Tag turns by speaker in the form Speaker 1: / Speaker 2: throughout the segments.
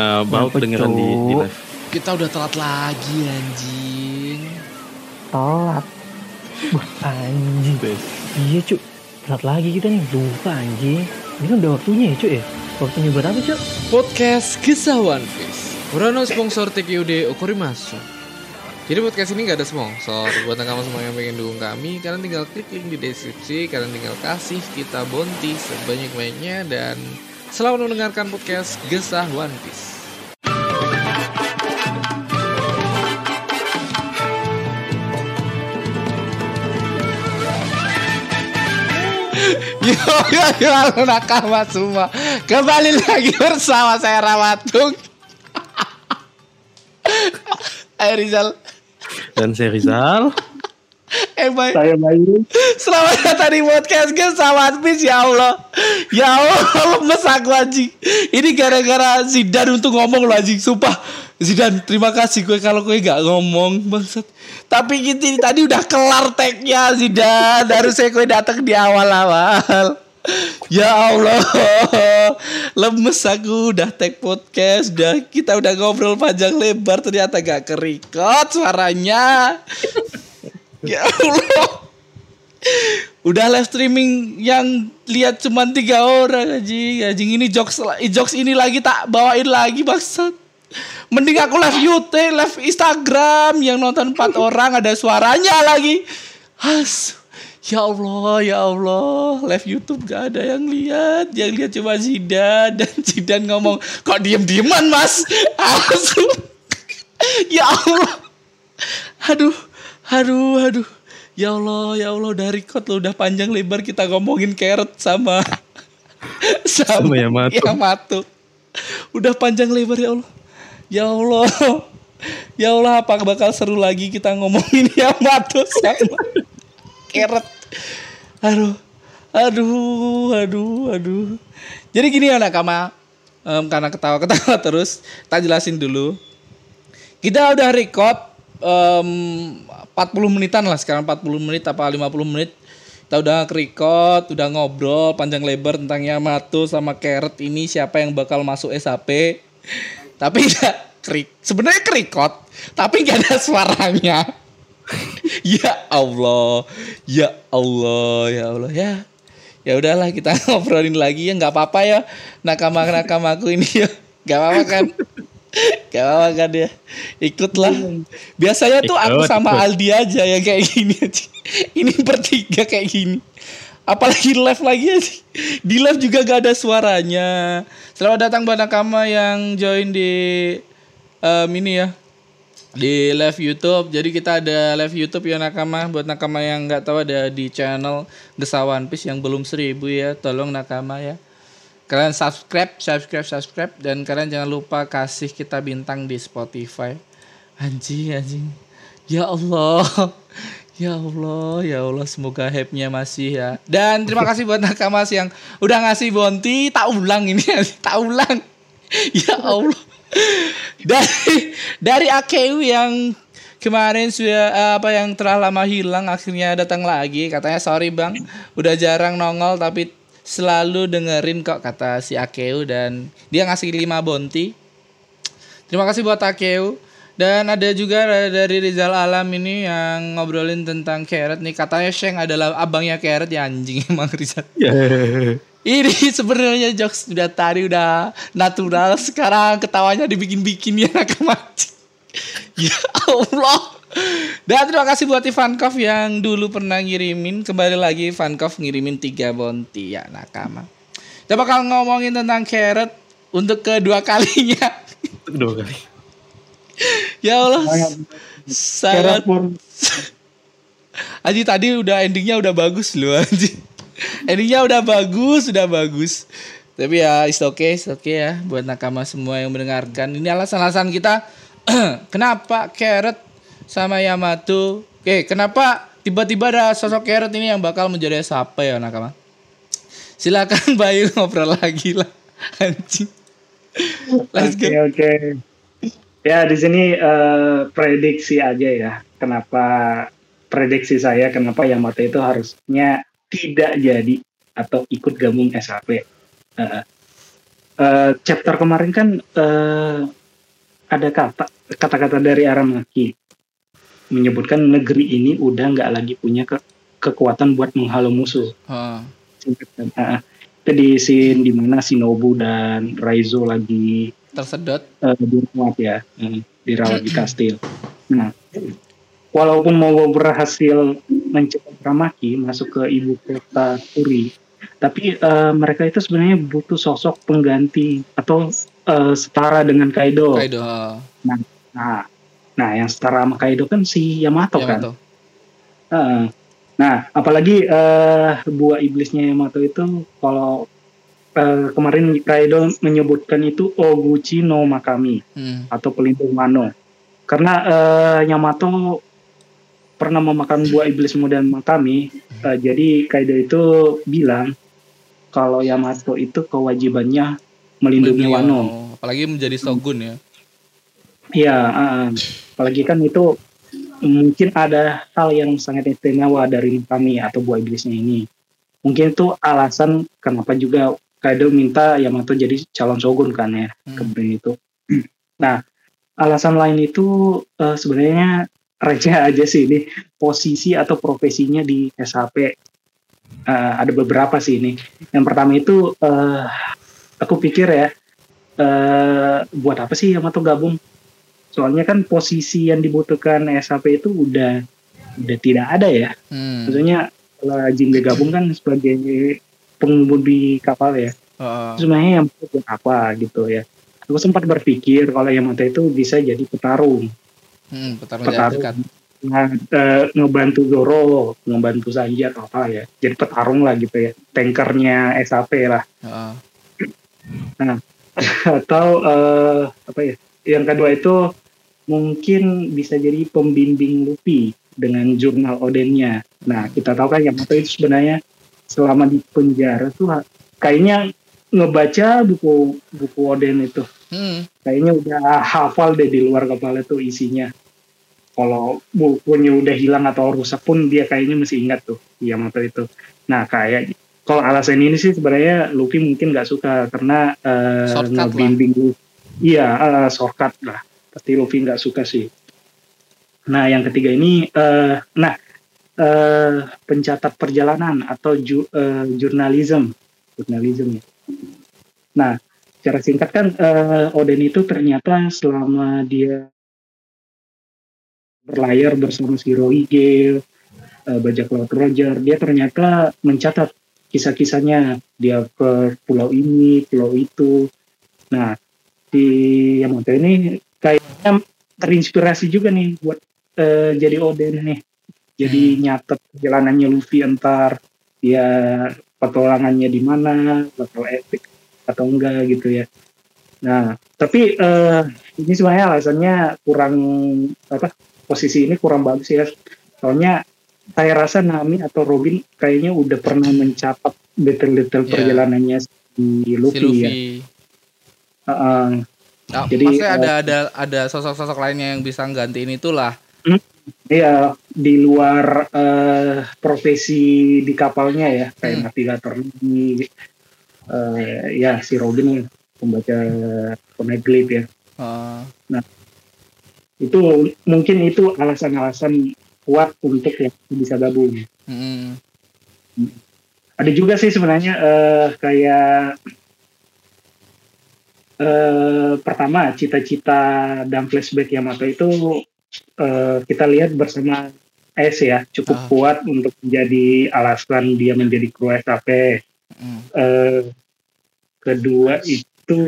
Speaker 1: uh, Baut dengeran di, di live.
Speaker 2: Kita udah telat lagi anjing.
Speaker 3: Telat. Wah, anjing. Iya cuk. Telat lagi kita nih. Lupa anjing. Ini kan udah waktunya ya cuk ya. Waktunya buat apa cuk?
Speaker 2: Podcast Kisah One Piece. Urano sponsor TQD Okorimasu. Jadi podcast ini gak ada sponsor Buat kamu semua yang pengen dukung kami Kalian tinggal klik link di deskripsi Kalian tinggal kasih kita bonti sebanyak-banyaknya Dan selamat mendengarkan podcast Gesah One Piece. Yo yo yo nakama semua. Kembali lagi bersama saya Rawatung Ayo Rizal.
Speaker 1: Dan saya Rizal.
Speaker 2: Eh baik.
Speaker 3: Saya Bayu.
Speaker 2: Selamat datang di podcast Gue sama Admis ya Allah. Ya Allah lemes aku anjing. Ini gara-gara Zidan untuk ngomong loh anjing. Sumpah. Zidan terima kasih gue kalau gue gak ngomong bangsat. Tapi gitu tadi udah kelar tagnya Zidan. Harusnya gue datang di awal-awal. Ya Allah. Lemes aku udah tag podcast udah Kita udah ngobrol panjang lebar Ternyata gak kerikot suaranya Ya Allah. Udah live streaming yang lihat cuma tiga orang anjing Anjing ini jokes, jokes ini lagi tak bawain lagi bangsat. Mending aku live YouTube, live Instagram Yang nonton empat orang ada suaranya lagi. Has Ya Allah, ya Allah, live YouTube gak ada yang lihat, yang lihat cuma Zidan dan Zidan ngomong, kok diem-dieman mas? Asu. ya Allah, aduh, aduh, aduh, ya Allah, ya Allah, dari kot lo udah panjang lebar kita ngomongin carrot sama sama,
Speaker 1: Sama Yamato.
Speaker 2: Yamato. Udah panjang lebar ya Allah, ya Allah, ya Allah, apa bakal seru lagi kita ngomongin Yamato sama keret. Aduh, aduh, aduh, aduh. Jadi gini anak kama, Em, karena ketawa-ketawa terus, tak jelasin dulu. Kita udah record em, 40 menitan lah sekarang 40 menit apa 50 menit. Kita udah record, udah ngobrol panjang lebar tentang Yamato sama Carrot ini siapa yang bakal masuk SAP. Tapi enggak krik. Sebenarnya kerikot, tapi nggak ada suaranya. ya Allah, ya Allah, ya Allah ya. Ya udahlah kita ngobrolin lagi ya nggak apa-apa ya nakama nakamaku ini ya nggak apa-apa kan Gak apa-apa kan ya Ikutlah Biasanya tuh aku
Speaker 1: Ikut,
Speaker 2: sama
Speaker 1: ikut.
Speaker 2: Aldi aja yang kayak gini aja. Ini bertiga kayak gini Apalagi live lagi aja Di live juga gak ada suaranya Selamat datang buat nakama yang join di em, Ini ya di live YouTube. Jadi kita ada live YouTube ya nakama. Buat nakama yang nggak tahu ada di channel Gesa One Piece yang belum seribu ya. Tolong nakama ya. Kalian subscribe, subscribe, subscribe dan kalian jangan lupa kasih kita bintang di Spotify. Anjing, anjing. Ya Allah. Ya Allah, ya Allah semoga hype-nya masih ya. Dan terima kasih buat nakamas yang udah ngasih bonti, tak ulang ini, tak ulang. Ya Allah. Dari dari AKU yang kemarin sudah eh, apa yang telah lama hilang akhirnya datang lagi katanya sorry bang udah jarang nongol tapi selalu dengerin kok kata si AKU dan dia ngasih 5 bonti Terima kasih buat Takeo. Dan ada juga dari Rizal Alam ini yang ngobrolin tentang Carrot nih. Katanya Sheng adalah abangnya Carrot ya anjing emang Rizal.
Speaker 1: Ya.
Speaker 2: Ini sebenarnya jokes udah tadi udah natural. Sekarang ketawanya dibikin-bikin ya nakam anjing. Ya Allah. Dan terima kasih buat Ivankov yang dulu pernah ngirimin. Kembali lagi Ivankov ngirimin tiga bonti ya nakama. Kita bakal ngomongin tentang Carrot untuk kedua kalinya.
Speaker 1: Dua kali.
Speaker 2: Ya Allah.
Speaker 3: Sangat
Speaker 2: Sangat Aji tadi udah endingnya udah bagus loh Aji. Endingnya udah bagus, udah bagus. Tapi ya it's okay, it's okay ya buat nakama semua yang mendengarkan. Ini alasan-alasan kita kenapa Carrot sama Yamato. Oke, kenapa tiba-tiba ada sosok Carrot ini yang bakal menjadi siapa ya nakama? Silakan Bayu ngobrol lagi lah. Anjing. Let's
Speaker 4: Oke
Speaker 2: go.
Speaker 4: oke. Ya di sini eh, prediksi aja ya. Kenapa prediksi saya kenapa Yamato itu harusnya tidak jadi atau ikut gabung SAP. Eh, eh, chapter kemarin kan eh, ada kata kata-kata dari Aramaki menyebutkan negeri ini udah nggak lagi punya ke- kekuatan buat menghalau musuh.
Speaker 2: Ah,
Speaker 4: ah. itu di scene di mana Shinobu dan Raizo lagi
Speaker 2: tersedot.
Speaker 4: eh, dirawat ya, hmm, dirawat di kastil. Nah, walaupun mau berhasil mencetak Ramaki masuk ke ibu kota Kuri, tapi eh, mereka itu sebenarnya butuh sosok pengganti atau eh, setara dengan Kaido.
Speaker 2: Kaido. ah.
Speaker 4: Nah, nah yang setara sama Kaido kan si Yamato kan.
Speaker 2: Yamato.
Speaker 4: Heeh. Nah, apalagi eh buah iblisnya Yamato itu kalau eh, kemarin Kaido menyebutkan itu Oguchi no Makami
Speaker 2: Hmm.
Speaker 4: atau pelindung Wano. Karena eh, Yamato pernah memakan buah iblis muda Makami, eh, jadi Kaido itu bilang kalau Yamato itu kewajibannya melindungi Wano.
Speaker 2: Apalagi menjadi shogun ya.
Speaker 4: Iya, eh, apalagi kan itu mungkin ada hal yang sangat istimewa dari kami atau buah iblisnya ini. Mungkin itu alasan kenapa juga Kaido minta Yamato jadi calon shogun kan ya
Speaker 2: Hmm.
Speaker 4: kemarin itu. Nah, alasan lain itu eh, sebenarnya receh aja sih ini posisi atau profesinya di SHP. Eh, ada beberapa sih ini. Yang pertama itu eh, aku pikir ya eh, buat apa sih Yamato gabung? Soalnya kan posisi yang dibutuhkan SHP itu udah udah tidak ada ya.
Speaker 2: Hmm.
Speaker 4: Maksudnya kalau Jinbe gabung kan sebagai pengemudi kapal ya.
Speaker 2: Ah.
Speaker 4: Sebenarnya yang buat apa gitu ya. Aku sempat berpikir kalau Yamato itu bisa jadi petarung.
Speaker 2: Hmm, petarung
Speaker 4: Petarung.
Speaker 2: dekat.
Speaker 4: Nah, eh, ngebantu Zoro, ngebantu Sanji atau apa ya. Jadi petarung lah gitu ya. Tankernya SHP lah.
Speaker 2: Ah.
Speaker 4: atau eh, apa ya yang kedua itu mungkin bisa jadi pembimbing Luffy dengan jurnal Odennya nah kita tahu kan Yamato itu sebenarnya selama di penjara tuh kayaknya ngebaca buku buku Oden itu
Speaker 2: Hmm.
Speaker 4: kayaknya udah hafal deh di luar kepala tuh isinya kalau bukunya udah hilang atau rusak pun dia kayaknya masih ingat tuh Yamato itu nah kayak kalau alasan ini sih sebenarnya Luffy mungkin nggak suka karena
Speaker 2: lah.
Speaker 4: ngebimbing Luffy. Iya eh, shortcut lah. Pasti Luffy nggak suka sih. Nah yang ketiga ini eh, nah eh, pencatat perjalanan atau ju, eh, jurnalism. Jurnalism ya. Nah secara singkat kan eh, Oden itu ternyata selama dia berlayar bersama si Rohige, eh, bajak laut Roger, dia ternyata mencatat kisah-kisahnya. Dia ke pulau ini, pulau itu. Nah, di Yamato ini kayaknya terinspirasi juga nih buat eh, jadi Oden nih. Jadi nyatet perjalanannya Luffy entar dia petualangannya di mana, bakal epic atau enggak gitu ya. Nah, tapi eh, ini sebenarnya alasannya kurang apa posisi ini kurang bagus ya. Soalnya saya rasa Nami atau Robin kayaknya udah pernah mencatat detail-detail
Speaker 2: Iya.
Speaker 4: perjalanannya si
Speaker 2: Si
Speaker 4: Luffy,
Speaker 2: Luffy.
Speaker 4: ya. Heeh.
Speaker 2: Nah,
Speaker 4: Jadi,
Speaker 2: maksudnya
Speaker 4: eh,
Speaker 2: ada ada ada sosok-sosok lainnya yang bisa nggantiin itulah.
Speaker 4: Iya, di luar eh, profesi di kapalnya ya, kayak
Speaker 2: Hmm.
Speaker 4: navigator ini, eh, ya si Robin pembaca poneglyph ya.
Speaker 2: Ah.
Speaker 4: Itu mungkin itu alasan-alasan kuat untuk yang bisa gabung.
Speaker 2: Hmm.
Speaker 4: Ada juga sih sebenarnya eh, kayak eh, pertama cita-cita dan flashback Yamato itu eh, kita lihat bersama S ya cukup
Speaker 2: Ah.
Speaker 4: kuat untuk menjadi alasan dia menjadi kru SAP.
Speaker 2: Hmm.
Speaker 4: Eh, kedua itu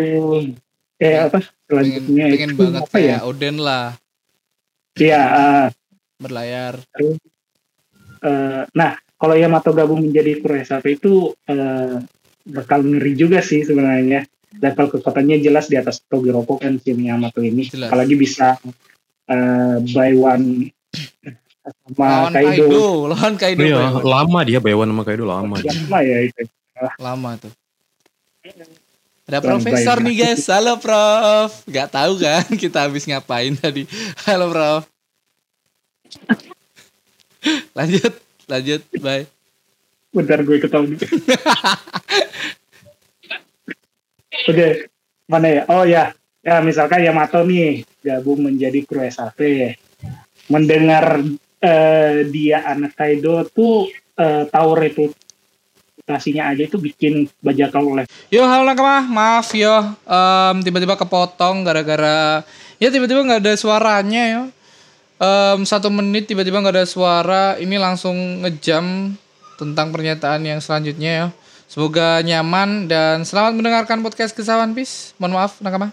Speaker 4: eh apa
Speaker 2: Pengen,
Speaker 4: selanjutnya
Speaker 2: pengen
Speaker 4: itu
Speaker 2: banget
Speaker 4: apa ya?
Speaker 2: Oden lah
Speaker 4: Iya, ah,
Speaker 2: berlayar.
Speaker 4: Eh, nah, kalau Yamato gabung menjadi kru SAP itu eh, bakal ngeri juga sih sebenarnya. Level kekuatannya jelas di atas Togiropo kan si Yamato ini.
Speaker 2: Jelas.
Speaker 4: Apalagi bisa eh, buy one sama
Speaker 2: lawan
Speaker 4: Kaido.
Speaker 2: Kaido, lawan Kaido.
Speaker 1: Iya, lama dia Bewan sama Kaido lama.
Speaker 4: Lama ya itu.
Speaker 2: Lama tuh. Ada
Speaker 4: Lawan
Speaker 2: profesor nih guys. Halo Prof. Gak tahu kan kita habis ngapain tadi. Halo Prof. lanjut, lanjut. Bye.
Speaker 4: Bentar gue ketahui. Oke, mana ya? Oh ya, ya misalkan Yamato nih gabung menjadi kru SAP. Mendengar eh, dia anak Kaido tuh eh, tahu reputasinya aja itu bikin bajak laut
Speaker 2: Yo halo nakama, maaf yo, Em, tiba-tiba kepotong gara-gara ya tiba-tiba nggak ada suaranya yo. Em, satu menit tiba-tiba nggak ada suara, ini langsung ngejam tentang pernyataan yang selanjutnya yo. Semoga nyaman dan selamat mendengarkan podcast kisah One Piece. Mohon maaf nakama.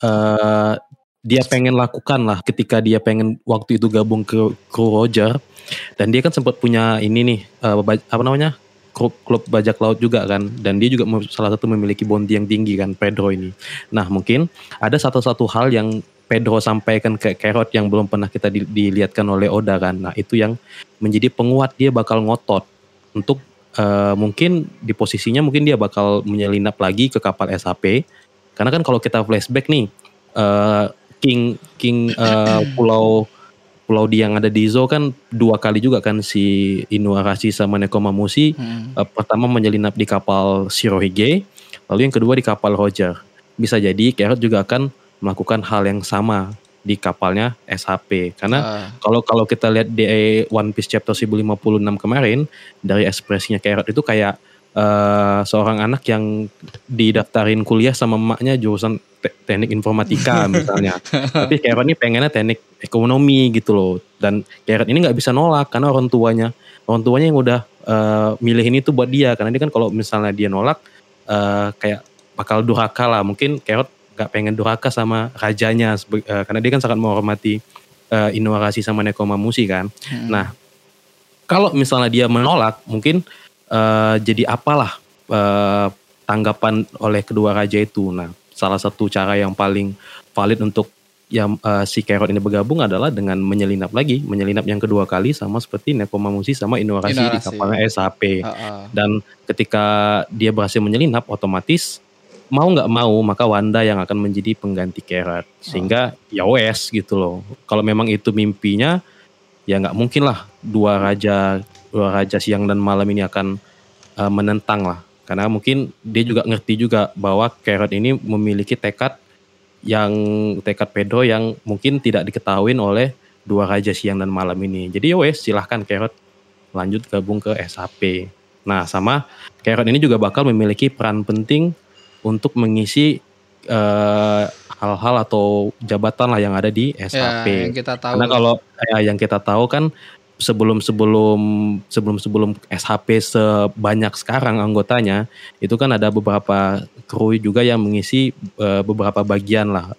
Speaker 1: eh dia pengen lakukan lah ketika dia pengen waktu itu gabung ke kru Roger dan dia kan sempat punya ini nih ba- apa namanya klub, klub bajak laut juga kan dan dia juga salah satu memiliki bounty yang tinggi kan Pedro ini nah mungkin ada satu-satu hal yang Pedro sampaikan ke Carrot yang belum pernah kita di- dilihatkan oleh Oda kan nah itu yang menjadi penguat dia bakal ngotot untuk eh, mungkin di posisinya mungkin dia bakal menyelinap lagi ke kapal SAP karena kan kalau kita flashback nih eh, King King eh, pulau pulau dia yang ada di Izo kan dua kali juga kan si Inuarashi sama Nekomamushi
Speaker 2: Hmm.
Speaker 1: eh, pertama menyelinap di kapal Shirohige lalu yang kedua di kapal Roger. Bisa jadi Carrot juga akan melakukan hal yang sama di kapalnya SHP karena
Speaker 2: Ah,
Speaker 1: kalau kalau kita lihat di One Piece chapter 1056 kemarin dari ekspresinya Carrot itu kayak eh, seorang anak yang didaftarin kuliah sama emaknya jurusan te- teknik informatika misalnya. Tapi Carrot ini pengennya teknik ekonomi gitu loh. Dan Carrot ini nggak bisa nolak karena orang tuanya orang tuanya yang udah eh, milihin itu buat dia karena dia kan kalau misalnya dia nolak eh, kayak bakal durhaka lah. Mungkin Carrot nggak pengen durhaka sama rajanya eh, karena dia kan sangat menghormati eh, Inuarashi sama Nekomamushi kan.
Speaker 2: hmm.
Speaker 1: Nah, kalau misalnya dia menolak, mungkin eh, jadi apalah eh, tanggapan oleh kedua raja itu. Nah, salah satu cara yang paling valid untuk yang eh, si Carrot ini bergabung adalah dengan menyelinap lagi, menyelinap yang kedua kali sama seperti Nekomamushi sama Inuarashi di kapalnya SAP.
Speaker 2: Ah, ah.
Speaker 1: Dan ketika dia berhasil menyelinap, otomatis mau nggak mau maka Wanda yang akan menjadi pengganti Carrot. Sehingga ya wes gitu loh. Kalau memang itu mimpinya, ya nggak mungkin lah dua raja dua raja siang dan malam ini akan eh, menentang lah. Karena mungkin dia juga ngerti juga bahwa Carrot ini memiliki tekad yang tekad Pedro yang mungkin tidak diketahui oleh dua raja siang dan malam ini. Jadi ya wes silahkan Carrot lanjut gabung ke SAP. Nah sama Carrot ini juga bakal memiliki peran penting untuk mengisi eh, hal-hal atau jabatan lah yang ada di
Speaker 2: Ya,
Speaker 1: SAP.
Speaker 2: yang kita tahu.
Speaker 1: Karena kalau ya, yang kita tahu kan sebelum sebelum sebelum sebelum SHP sebanyak sekarang anggotanya itu kan ada beberapa kru juga yang mengisi eh, beberapa bagian lah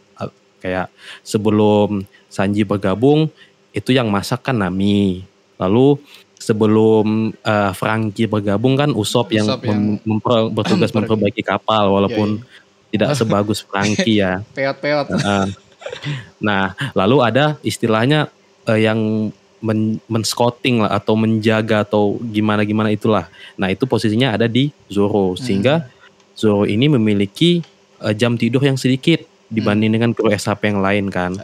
Speaker 1: kayak sebelum Sanji bergabung itu yang masak kan Nami lalu sebelum eh, Franky bergabung kan Usop yang,
Speaker 2: yang-
Speaker 1: mem- memper- bertugas memperbaiki kapal walaupun
Speaker 2: Iya,
Speaker 1: tidak sebagus Franky ya.
Speaker 2: Peot-peot.
Speaker 1: Nah, lalu ada istilahnya eh, yang men, men-scouting lah atau menjaga atau gimana gimana itulah. Nah, itu posisinya ada di Zoro. Sehingga Zoro ini memiliki eh, jam tidur yang sedikit dibanding dengan kru SHP yang lain kan.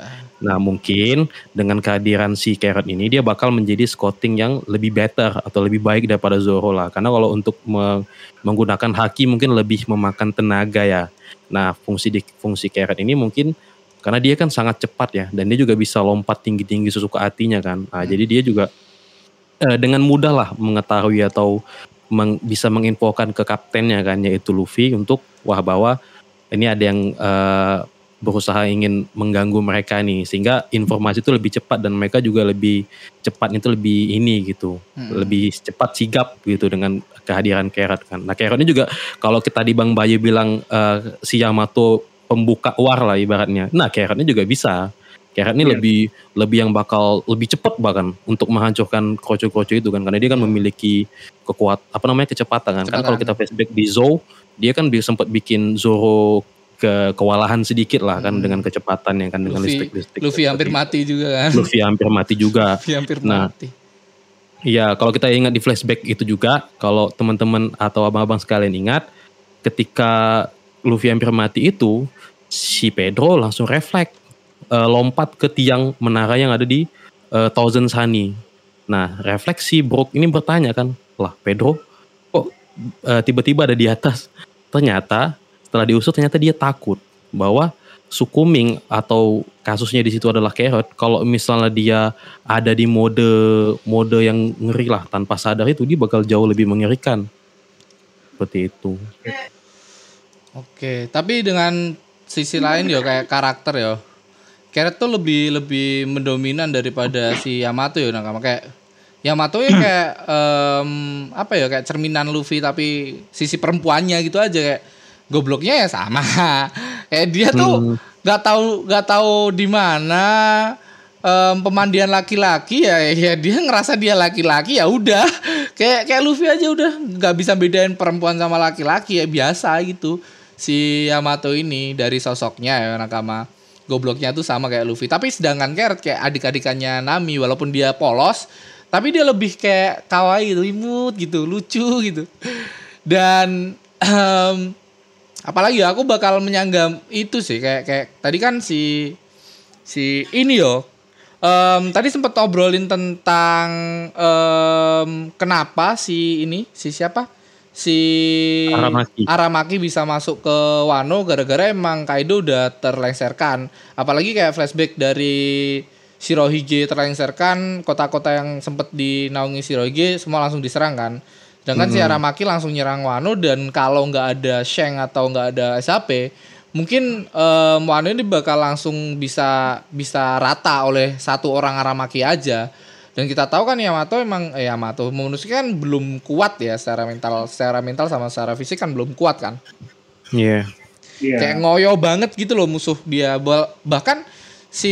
Speaker 1: Nah, mungkin dengan kehadiran si Carrot ini dia bakal menjadi scouting yang lebih better atau lebih baik daripada Zoro lah. Karena kalau untuk me- menggunakan haki mungkin lebih memakan tenaga ya. Nah, fungsi di fungsi Carrot ini mungkin karena dia kan sangat cepat ya dan dia juga bisa lompat tinggi-tinggi sesuka hatinya kan. Nah, jadi dia juga eh, dengan mudah lah mengetahui atau meng- bisa menginfokan ke kaptennya kan yaitu Luffy untuk wah bahwa ini ada yang eh, berusaha ingin mengganggu mereka nih sehingga informasi itu lebih cepat dan mereka juga lebih cepat itu lebih ini gitu
Speaker 2: Hmm.
Speaker 1: lebih cepat sigap gitu dengan kehadiran Carrot kan. Nah Carrot ini juga kalau kita di Bang Bayu bilang eh, si Yamato pembuka war lah ibaratnya. Nah Carrot ini juga bisa. Carrot ini
Speaker 4: Iya.
Speaker 1: lebih lebih yang bakal lebih cepat bahkan untuk menghancurkan kroco-kroco itu kan karena dia kan memiliki kekuat apa namanya kecepatan kan. Kan kalau
Speaker 2: Kecepatan.
Speaker 1: kita flashback di Zou dia kan sempat bikin Zoro ke kewalahan sedikit lah kan
Speaker 2: Hmm.
Speaker 1: dengan kecepatan yang kan dengan
Speaker 2: Luffy,
Speaker 1: listrik-listrik.
Speaker 2: Luffy hampir mati juga kan.
Speaker 1: Luffy hampir mati juga.
Speaker 2: Luffy hampir
Speaker 1: Nah,
Speaker 2: mati.
Speaker 1: Iya, kalau kita ingat di flashback itu juga, kalau teman-teman atau abang-abang sekalian ingat, ketika Luffy hampir mati itu, si Pedro langsung refleks eh, lompat ke tiang menara yang ada di eh, Thousand Sunny. Nah, refleksi Brook ini bertanya kan, lah Pedro kok eh, tiba-tiba ada di atas? Ternyata setelah diusut ternyata dia takut bahwa Sukuming atau kasusnya di situ adalah Carrot. Kalau misalnya dia ada di mode mode yang ngeri lah tanpa sadar itu dia bakal jauh lebih mengerikan. Seperti itu.
Speaker 2: Oke, tapi dengan sisi lain ya kayak karakter ya. Carrot tuh lebih lebih mendominan daripada si Yamato ya nakama kayak Yamato ya kayak em, apa ya kayak cerminan Luffy tapi sisi perempuannya gitu aja kayak gobloknya ya sama. kayak dia tuh nggak tahu nggak tahu di mana em, pemandian laki-laki ya ya dia ngerasa dia laki-laki ya udah. Kayak kayak Luffy aja udah. Nggak bisa bedain perempuan sama laki-laki ya biasa gitu. Si Yamato ini dari sosoknya ya nakama. Gobloknya tuh sama kayak Luffy. Tapi sedangkan Carrot kayak adik-adikannya Nami walaupun dia polos tapi dia lebih kayak kawaii imut gitu lucu gitu. Dan em, apalagi ya aku bakal menyanggam itu sih kayak kayak tadi kan si si ini yo. Em, tadi sempat obrolin tentang em, kenapa si ini si siapa? Si
Speaker 1: Aramaki.
Speaker 2: Aramaki bisa masuk ke Wano gara-gara emang Kaido udah terlengserkan. Apalagi kayak flashback dari Shirohige terlengserkan kota-kota yang sempat dinaungi Shirohige semua langsung diserang kan sedangkan si Aramaki langsung nyerang Wano dan kalau nggak ada Sheng atau nggak ada SAP mungkin em, Wano ini bakal langsung bisa bisa rata oleh satu orang Aramaki aja. Dan kita tahu kan Yamato emang eh, Yamato Momonosuke kan belum kuat ya secara mental secara mental sama secara fisik kan belum kuat kan.
Speaker 1: Iya.
Speaker 4: Iya.
Speaker 2: kayak ngoyo banget gitu loh musuh dia. Ba- bahkan si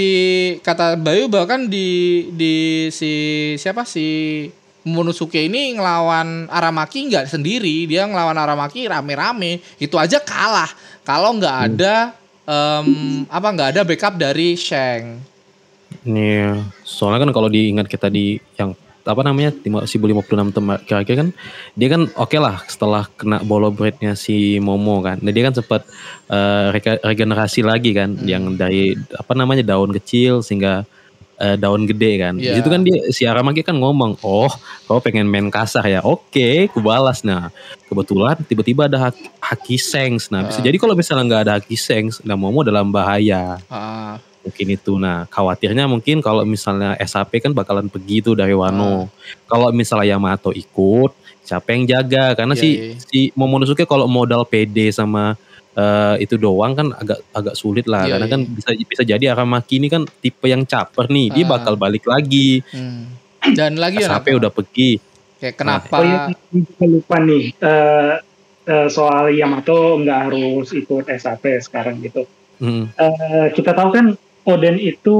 Speaker 2: kata Bayu bahkan di di si siapa? Si Momonosuke ini ngelawan Aramaki nggak sendiri. Dia ngelawan Aramaki rame-rame. Itu aja kalah. Kalau nggak ada em, apa nggak ada backup dari Sheng
Speaker 1: Iya, soalnya kan kalau diingat kita di yang apa namanya lima- 1056 tem kira-kira kan dia kan oke lah setelah kena bolo breadnya si Momo kan. Nah dia kan sempat eh, reka- regenerasi lagi kan yang dari apa namanya daun kecil sehingga eh, daun gede kan. Di
Speaker 2: Iya.
Speaker 1: situ kan dia si Aramaki kan ngomong, "Oh, kau pengen main kasar ya? Oke, kubalas." Nah, kebetulan tiba-tiba ada hak- Haki Sengs. Nah, bisa jadi kalau misalnya nggak ada Haki Sengs, nah Momo dalam bahaya
Speaker 2: Ah,
Speaker 1: mungkin itu nah khawatirnya mungkin kalau misalnya SAP kan bakalan pergi tuh dari. Wano kalau misalnya Yamato ikut siapa yang jaga karena
Speaker 2: Iya,
Speaker 1: si
Speaker 2: iya.
Speaker 1: si Momonosuke kalau modal PD sama eh, itu doang kan agak agak sulit lah
Speaker 2: Iya,
Speaker 1: karena
Speaker 2: iya.
Speaker 1: kan bisa bisa jadi Aramaki ini kan tipe yang caper nih dia
Speaker 2: Ah.
Speaker 1: bakal balik lagi
Speaker 2: hmm. dan lagi ya
Speaker 1: SAP
Speaker 2: Naka,
Speaker 1: udah pergi
Speaker 2: kayak kenapa
Speaker 4: Oh iya, juga lupa nih eh, eh, soal Yamato nggak harus ikut SAP sekarang gitu.
Speaker 1: Hmm,
Speaker 4: Eh, kita tahu kan Oden itu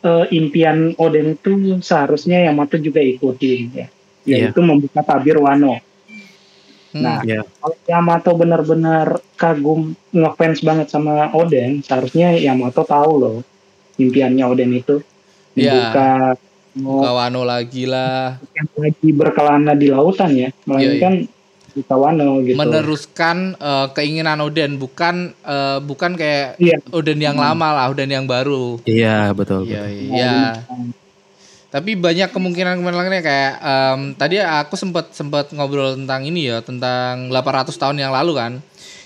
Speaker 4: eh, impian Oden itu seharusnya Yamato juga ikutin ya,
Speaker 1: Iya.
Speaker 4: yaitu membuka tabir Wano.
Speaker 2: Hmm.
Speaker 4: Nah,
Speaker 1: Iya.
Speaker 4: kalau Yamato benar-benar kagum ngefans banget sama Oden, seharusnya Yamato tahu loh impiannya Oden itu
Speaker 2: Iya.
Speaker 4: membuka
Speaker 2: buka Wano lagi lah
Speaker 4: lagi berkelana di lautan ya, melainkan buka Wano gitu.
Speaker 2: meneruskan eh, keinginan Oden bukan eh, bukan kayak
Speaker 4: Iya.
Speaker 2: Oden yang lama lah Oden yang baru
Speaker 1: iya betul,
Speaker 2: iya
Speaker 1: betul.
Speaker 2: iya tapi banyak kemungkinan kemungkinan kayak em, tadi aku sempat sempat ngobrol tentang ini ya tentang 800 tahun yang lalu kan.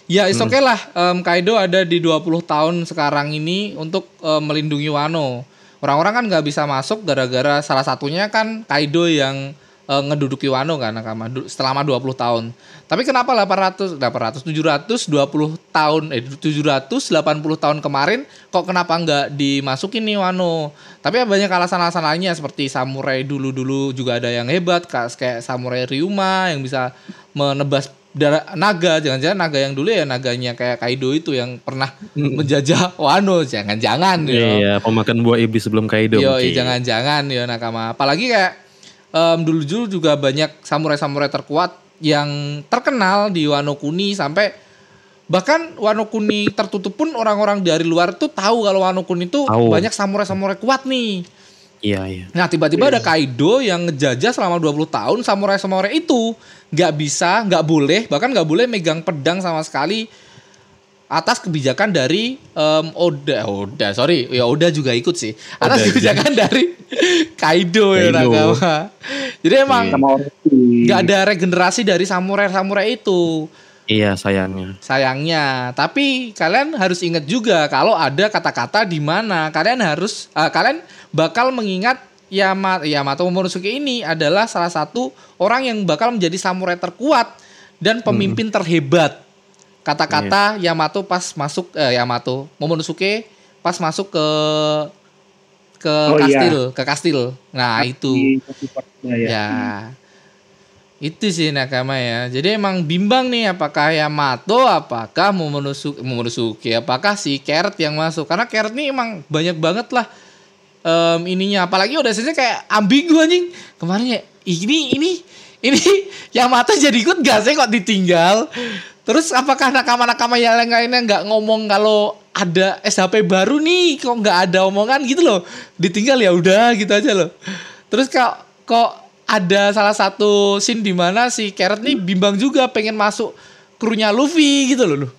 Speaker 2: Ya is oke lah em, Kaido ada di 20 tahun sekarang ini untuk em, melindungi Wano. Orang-orang kan nggak bisa masuk gara-gara salah satunya kan Kaido yang eh, ngeduduki Wano kan Nakama selama 20 tahun. Tapi kenapa 800 800 720 tahun eh 780 tahun kemarin kok kenapa nggak dimasukin nih Wano? Tapi banyak alasan-alasan lainnya seperti samurai dulu-dulu juga ada yang hebat kayak samurai Ryuma yang bisa menebas darah naga jangan-jangan naga yang dulu ya naganya kayak Kaido itu yang pernah menjajah Wano jangan-jangan ya.
Speaker 1: Iya, pemakan buah iblis sebelum Kaido.
Speaker 2: Yo,
Speaker 1: mungkin.
Speaker 2: jangan-jangan ya nakama. Apalagi kayak em, dulu-dulu juga banyak samurai-samurai terkuat yang terkenal di Wano Kuni sampai bahkan Wano Kuni tertutup pun orang-orang dari luar tuh tahu kalau Wano Kuni itu
Speaker 1: Tahu.
Speaker 2: banyak samurai-samurai kuat nih.
Speaker 1: Iya, iya.
Speaker 2: Nah tiba-tiba ada Kaido yang ngejajah selama 20 tahun samurai-samurai itu nggak bisa, nggak boleh, bahkan nggak boleh megang pedang sama sekali atas kebijakan dari em, Oda, Oda, sorry, ya Oda juga ikut sih. Atas
Speaker 1: Oda,
Speaker 2: kebijakan dari Kaido ya
Speaker 1: Kaido.
Speaker 2: Nakama. Jadi emang nggak ada regenerasi dari samurai-samurai itu.
Speaker 1: Iya sayangnya.
Speaker 2: sayangnya. Tapi kalian harus ingat juga kalau ada kata-kata di mana kalian harus eh, kalian bakal mengingat Yama, Yamato Momonosuke ini adalah salah satu orang yang bakal menjadi samurai terkuat dan pemimpin terhebat. Kata-kata Yamato pas masuk eh, Yamato Momonosuke pas masuk ke ke
Speaker 4: Oh, iya.
Speaker 2: kastil, ke kastil. Nah, itu.
Speaker 4: Satu part, ya, ya.
Speaker 2: Ya. Itu sih Nakama ya. Jadi emang bimbang nih apakah Yamato, apakah Momonosuke, Momonosuke, apakah si Carrot yang masuk. Karena Carrot nih emang banyak banget lah em, ininya. Apalagi udah sih kayak ambigu anjing. Kemarin ya ini ini ini Yamato jadi ikut gak sih kok ditinggal. Terus apakah nakama-nakama yang lainnya nggak ngomong kalau ada SHP baru nih kok nggak ada omongan gitu loh. Ditinggal ya udah gitu aja loh. Terus kok kok ada salah satu scene di mana si Carrot nih bimbang juga pengen masuk krunya Luffy gitu loh loh.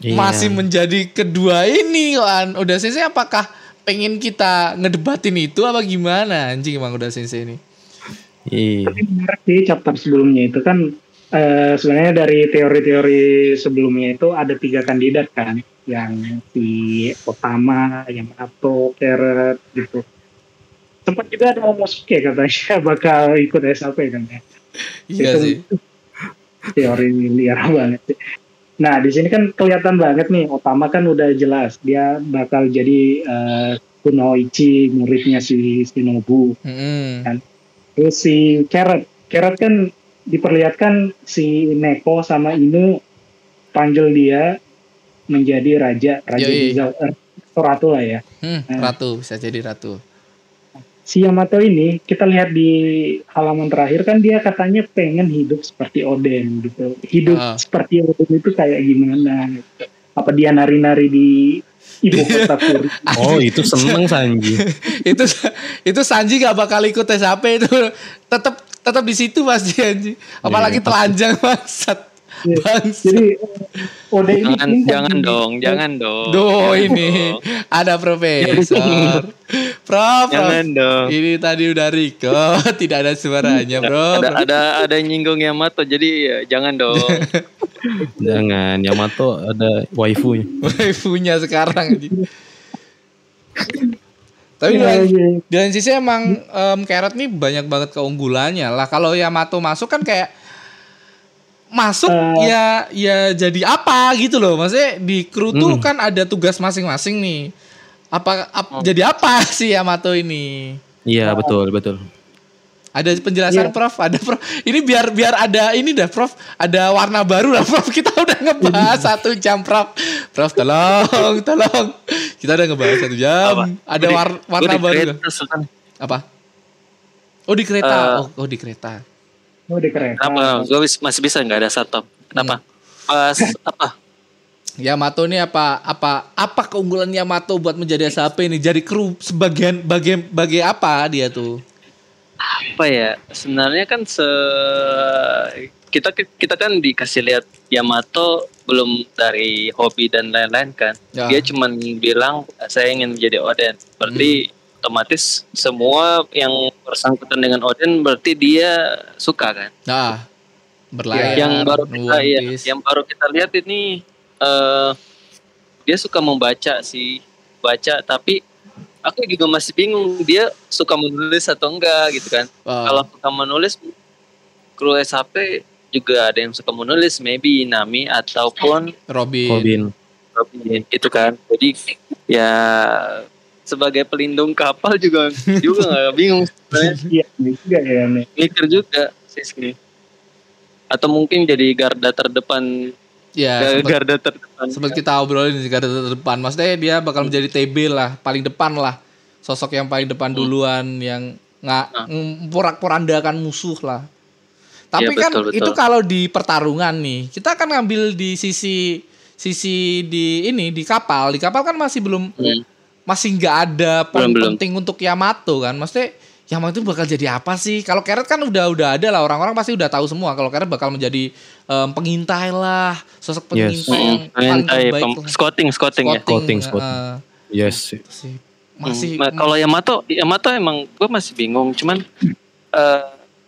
Speaker 1: Iya.
Speaker 2: masih menjadi kedua ini kan. Udah sensei apakah pengen kita ngedebatin itu apa gimana? Anjing emang udah sensei ini.
Speaker 1: Iya.
Speaker 4: Tapi menarik sih chapter sebelumnya itu kan eh, sebenarnya dari teori-teori sebelumnya itu ada tiga kandidat kan yang si Otama, Yamato, Carrot gitu. Sempat juga ada Momosuke katanya bakal ikut SAP kan ya.
Speaker 2: iya
Speaker 4: Itu
Speaker 2: sih
Speaker 4: teori liar banget sih. Nah di sini kan kelihatan banget nih Otama kan udah jelas dia bakal jadi eh, Kunoichi muridnya si Shinobu.
Speaker 2: Mm-mm.
Speaker 4: Terus si Carrot, Carrot kan diperlihatkan si Neko sama Inu panggil dia menjadi raja, raja
Speaker 2: Yoi.
Speaker 4: Rizal, eh, atau ratu lah ya.
Speaker 2: Hmm, ratu bisa jadi ratu
Speaker 4: Si Yamato ini kita lihat di halaman terakhir kan dia katanya pengen hidup seperti Oden gitu. Hidup
Speaker 2: Ah.
Speaker 4: seperti Oden itu kayak gimana gitu. Apa dia nari-nari di ibu kota?
Speaker 1: Oh itu seneng Sanji.
Speaker 2: itu itu Sanji gak bakal ikut SAP itu tetap tetap di situ pasti Sanji apalagi
Speaker 1: Iya, pasti.
Speaker 2: telanjang bangsat
Speaker 4: Iya.
Speaker 2: bangsat
Speaker 4: Jadi Oden ini
Speaker 5: Jangan,
Speaker 4: ini
Speaker 5: jangan dong, jangan dong.
Speaker 2: do ini
Speaker 5: dong.
Speaker 2: ada profesor prof, prof.
Speaker 5: Jangan dong.
Speaker 2: ini tadi udah Riko tidak ada suaranya bro
Speaker 5: Ada ada ada nyinggung Yamato jadi ya, jangan dong.
Speaker 1: Jangan Yamato ada waifu.
Speaker 2: waifunya sekarang Anji. Tapi di
Speaker 4: Iya,
Speaker 2: lain-
Speaker 4: iya.
Speaker 2: di lain sisi emang em, Carrot nih banyak banget keunggulannya lah. Kalau Yamato masuk kan kayak masuk
Speaker 4: Eh.
Speaker 2: ya ya jadi apa gitu loh. Maksudnya di kru tuh
Speaker 1: Hmm.
Speaker 2: kan ada tugas masing-masing nih. Apa ap- jadi apa sih Yamato ini?
Speaker 1: Iya betul betul.
Speaker 2: Ada penjelasan
Speaker 4: Iya.
Speaker 2: Prof, ada Prof. Ini biar biar ada ini dah Prof, ada warna baru lah Prof. Kita udah ngebahas satu jam Prof. Prof tolong, tolong. Kita udah ngebahas satu jam.
Speaker 5: Apa?
Speaker 2: Ada
Speaker 5: di-
Speaker 2: war- warna
Speaker 5: di
Speaker 2: baru.
Speaker 5: kereta.
Speaker 2: Apa? Oh di kereta.
Speaker 5: Eh,
Speaker 2: oh, oh di kereta.
Speaker 4: Oh, di kereta.
Speaker 5: Kenapa? Gue masih bisa nggak ada satpam. Kenapa? Pas apa?
Speaker 2: Yamato ini apa apa apa keunggulan Yamato buat menjadi SAP ini? Jadi kru sebagian bagian bagi apa dia tuh?
Speaker 5: Apa ya? Sebenarnya kan se kita kita kan dikasih lihat Yamato belum dari hobi dan lain-lain kan.
Speaker 2: Ya.
Speaker 5: Dia cuman bilang saya ingin menjadi Oden. Berarti otomatis semua yang bersangkutan dengan Oden berarti dia suka kan.
Speaker 2: Nah, berlayar.
Speaker 5: yang baru kita ya, yang baru kita lihat ini eh dia suka membaca sih baca tapi aku juga masih bingung dia suka menulis atau enggak gitu kan
Speaker 2: Wah,
Speaker 5: kalau suka menulis kru SHP juga ada yang suka menulis maybe Nami ataupun
Speaker 2: Robin.
Speaker 1: Robin.
Speaker 5: Robin gitu kan jadi ya sebagai pelindung kapal juga juga nggak bingung
Speaker 4: Iya, ini juga ya.
Speaker 5: Mikir juga sih atau mungkin jadi garda terdepan
Speaker 2: Ya,
Speaker 5: garda terdepan
Speaker 2: sempat kita obrolin di garda terdepan. Maksudnya dia bakal menjadi TB lah, paling depan lah. Sosok yang paling depan duluan yang nggak
Speaker 5: Ah.
Speaker 2: porak-porandakan musuh lah. Tapi
Speaker 5: Iya,
Speaker 2: kan
Speaker 5: betul, betul.
Speaker 2: itu kalau di pertarungan nih, kita akan ngambil di sisi sisi di ini di kapal. Di kapal kan masih belum
Speaker 5: Hmm.
Speaker 2: masih nggak ada poin
Speaker 5: Belum, belum.
Speaker 2: penting untuk Yamato kan. Maksudnya Yamato bakal jadi apa sih? Kalau Carrot kan udah udah ada lah orang-orang pasti udah tahu semua. Kalau Carrot bakal menjadi em, pengintai lah, sosok
Speaker 1: Yes.
Speaker 2: pengintai yang
Speaker 5: Hmm,
Speaker 2: paling
Speaker 5: mentai,
Speaker 2: terbaik
Speaker 5: pem-
Speaker 2: lah.
Speaker 5: scouting, scouting, ya.
Speaker 1: Scouting, scouting.
Speaker 2: eh,
Speaker 1: Yes.
Speaker 2: itu sih. Masih
Speaker 5: Hmm, nah, kalau Yamato, Yamato emang gue masih bingung. Cuman eh,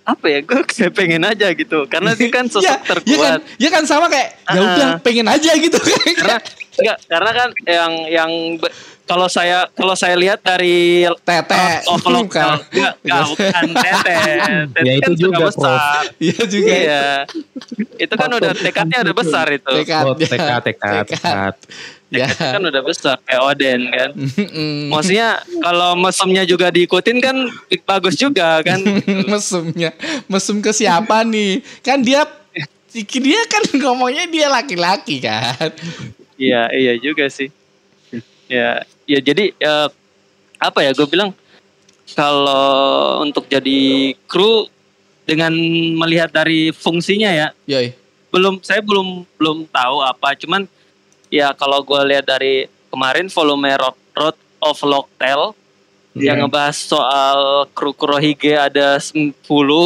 Speaker 5: apa ya gue kayak pengen aja gitu. Karena dia kan sosok
Speaker 2: Iya,
Speaker 5: terkuat
Speaker 2: Iya kan, iya kan sama kayak ya
Speaker 5: Ah.
Speaker 2: udah pengen aja gitu.
Speaker 5: Karena enggak karena kan yang yang kalau saya kalau saya lihat dari
Speaker 2: Tete.
Speaker 5: of lokal
Speaker 2: Bukan.
Speaker 5: enggak enggak, bukan tete. Tete
Speaker 1: Ya, itu
Speaker 5: kan sudah
Speaker 1: juga,
Speaker 5: besar.
Speaker 2: Iya juga.
Speaker 5: iya. Itu kan udah tekadnya udah besar itu.
Speaker 2: Tekad.
Speaker 1: Oh, tekad, tekad, tekad.
Speaker 2: Ya.
Speaker 5: Kan udah besar kayak Oden kan. Maksudnya kalau mesumnya juga diikutin kan bagus juga kan.
Speaker 2: Mesumnya. Mesum ke siapa nih? Kan dia dia kan ngomongnya dia laki-laki kan.
Speaker 5: Iya, iya juga sih. Ya, ya jadi eh, apa ya? Gue bilang kalau untuk jadi kru dengan melihat dari fungsinya ya,
Speaker 2: yoi
Speaker 5: belum saya belum belum tahu apa. Cuman ya kalau gue lihat dari kemarin volume Road, Road of Locktail
Speaker 4: Iya.
Speaker 5: yang ngebahas soal kru Kurohige ada 10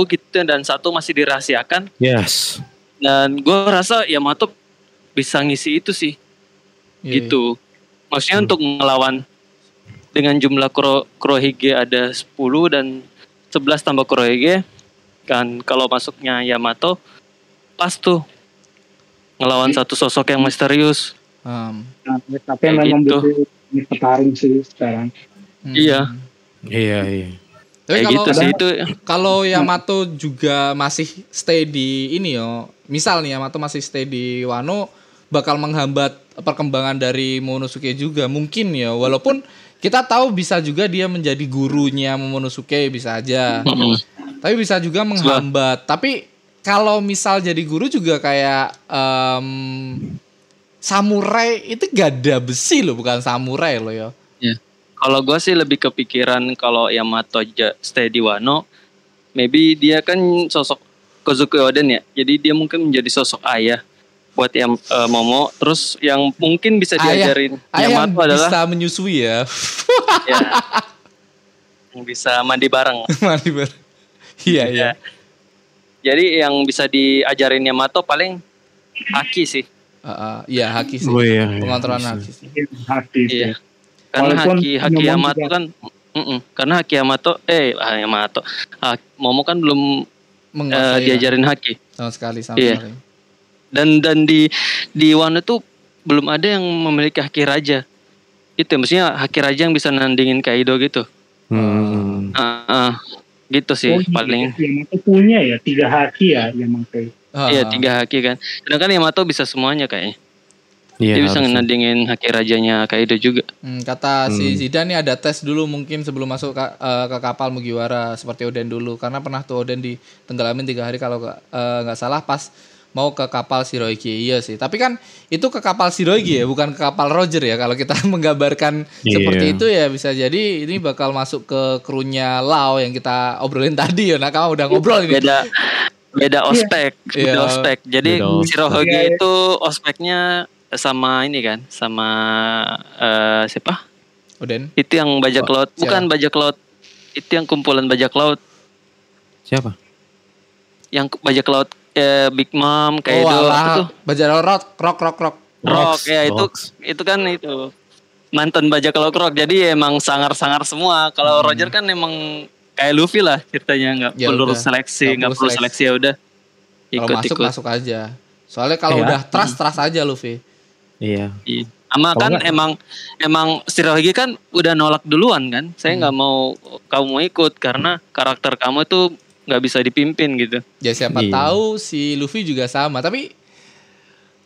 Speaker 5: gitu dan satu masih dirahasiakan
Speaker 1: Yes.
Speaker 5: dan gue rasa Yamato bisa ngisi itu sih
Speaker 2: Yoi.
Speaker 5: gitu. Maksudnya untuk ngelawan dengan jumlah kuro, Kurohige ada 10 dan 11 tambah Kurohige kan kalau masuknya Yamato pas tuh ngelawan satu sosok yang misterius.
Speaker 2: Um,
Speaker 4: Nah, tapi
Speaker 5: Kayak
Speaker 4: memang
Speaker 5: gitu.
Speaker 4: butuh petarung sih sekarang.
Speaker 2: hmm.
Speaker 5: Iya.
Speaker 1: Iya, iya.
Speaker 2: Tapi
Speaker 5: Kayak
Speaker 2: kalau
Speaker 5: gitu sih itu.
Speaker 2: kalau Yamato juga masih stay di ini yo, misal nih Yamato masih stay di Wano bakal menghambat perkembangan dari Momonosuke juga. Mungkin ya walaupun kita tahu bisa juga dia menjadi gurunya Momonosuke bisa aja. Tapi bisa juga menghambat. Tapi kalau misal jadi guru juga kayak em, samurai itu gada besi loh bukan samurai loh ya.
Speaker 5: Ya. Kalau gue sih lebih kepikiran kalau Yamato stay di Wano, maybe dia kan sosok Kozuki Oden ya. Jadi dia mungkin menjadi sosok ayah buat yang eh, Momo. Terus yang mungkin bisa
Speaker 2: Ayah-
Speaker 5: diajarin
Speaker 2: ayah yang
Speaker 5: Yamato adalah
Speaker 2: bisa menyusui ya
Speaker 5: ya, yang bisa mandi bareng.
Speaker 2: Mandi ber- iya iya
Speaker 5: Ya. Jadi yang bisa diajarin Yamato paling Haki sih.
Speaker 2: Heeh, iya haki sih
Speaker 1: Oh, iya, iya.
Speaker 2: pengontrolan
Speaker 1: Bisa.
Speaker 2: haki sih
Speaker 4: Hati sih.
Speaker 5: Iya. Karena
Speaker 4: Walaupun
Speaker 5: Haki Haki Yamato kan Mm-mm. karena Haki Yamato eh ah, Yamato. Ah, Momo kan belum
Speaker 2: menguasai ya,
Speaker 5: diajarin Haki.
Speaker 2: sama sekali sama
Speaker 5: Iya.
Speaker 2: sekali
Speaker 5: dan dan di di Wano tuh belum ada yang memiliki haki raja itu ya, maksudnya haki raja yang bisa nandingin Kaido gitu
Speaker 1: Hmm.
Speaker 5: Ah, ah. gitu sih
Speaker 4: Oh, iya.
Speaker 5: paling
Speaker 4: Yamato punya ya tiga haki ya Yamato.
Speaker 5: iya
Speaker 2: Ah,
Speaker 5: tiga haki kan sedangkan Yamato bisa semuanya kayaknya
Speaker 1: Iya,
Speaker 5: dia bisa nandingin haki rajanya Kaido juga
Speaker 2: hmm, kata si
Speaker 1: Hmm.
Speaker 2: Zidane nih ada tes dulu mungkin sebelum masuk ka- eh, ke kapal Mugiwara seperti Oden dulu karena pernah tuh Oden di tenggelamin tiga hari kalau nggak nggak salah pas mau ke kapal Shirohige iya sih. Tapi kan itu ke kapal Shirohige ya bukan ke kapal Roger ya. Kalau kita menggambarkan
Speaker 1: Iya.
Speaker 2: seperti itu ya bisa jadi ini bakal masuk ke krunya Lau yang kita obrolin tadi ya. Nah kamu udah ngobrol ini.
Speaker 5: Beda beda ospek beda
Speaker 2: Iya.
Speaker 5: ospek. Jadi
Speaker 1: Beda
Speaker 4: Iya, iya.
Speaker 5: itu ospeknya sama ini kan sama eh, siapa?
Speaker 2: Oden
Speaker 5: itu yang bajak laut.
Speaker 2: Siapa?
Speaker 5: bukan bajak laut. Itu yang kumpulan bajak laut.
Speaker 1: Siapa?
Speaker 5: yang bajak laut eh, Big Mom kayak
Speaker 2: oh
Speaker 5: itu tuh
Speaker 2: Bajaro rock rock rock rock
Speaker 5: Rock
Speaker 1: Rox,
Speaker 5: ya itu itu kan itu mantan bajak laut Rock jadi emang sangar-sangar semua kalau
Speaker 2: Hmm.
Speaker 5: Roger kan emang kayak Luffy lah ceritanya nggak
Speaker 2: Ya
Speaker 5: perlu
Speaker 2: udah.
Speaker 5: seleksi
Speaker 2: Nggak perlu seleksi.
Speaker 5: seleksi ya udah
Speaker 2: kalau
Speaker 5: ikut
Speaker 2: masuk
Speaker 5: ikut
Speaker 2: masuk aja soalnya kalau
Speaker 1: Iya.
Speaker 2: udah trust trust aja Luffy
Speaker 1: Iya.
Speaker 5: Iya. Sama
Speaker 1: Kalau
Speaker 5: kan
Speaker 1: nggak-
Speaker 5: emang emang Shirohige kan udah nolak duluan kan.
Speaker 2: Hmm.
Speaker 5: Saya nggak mau kamu mau ikut karena karakter kamu itu nggak bisa dipimpin gitu.
Speaker 2: Ya siapa
Speaker 1: Iya.
Speaker 2: tahu si Luffy juga sama. Tapi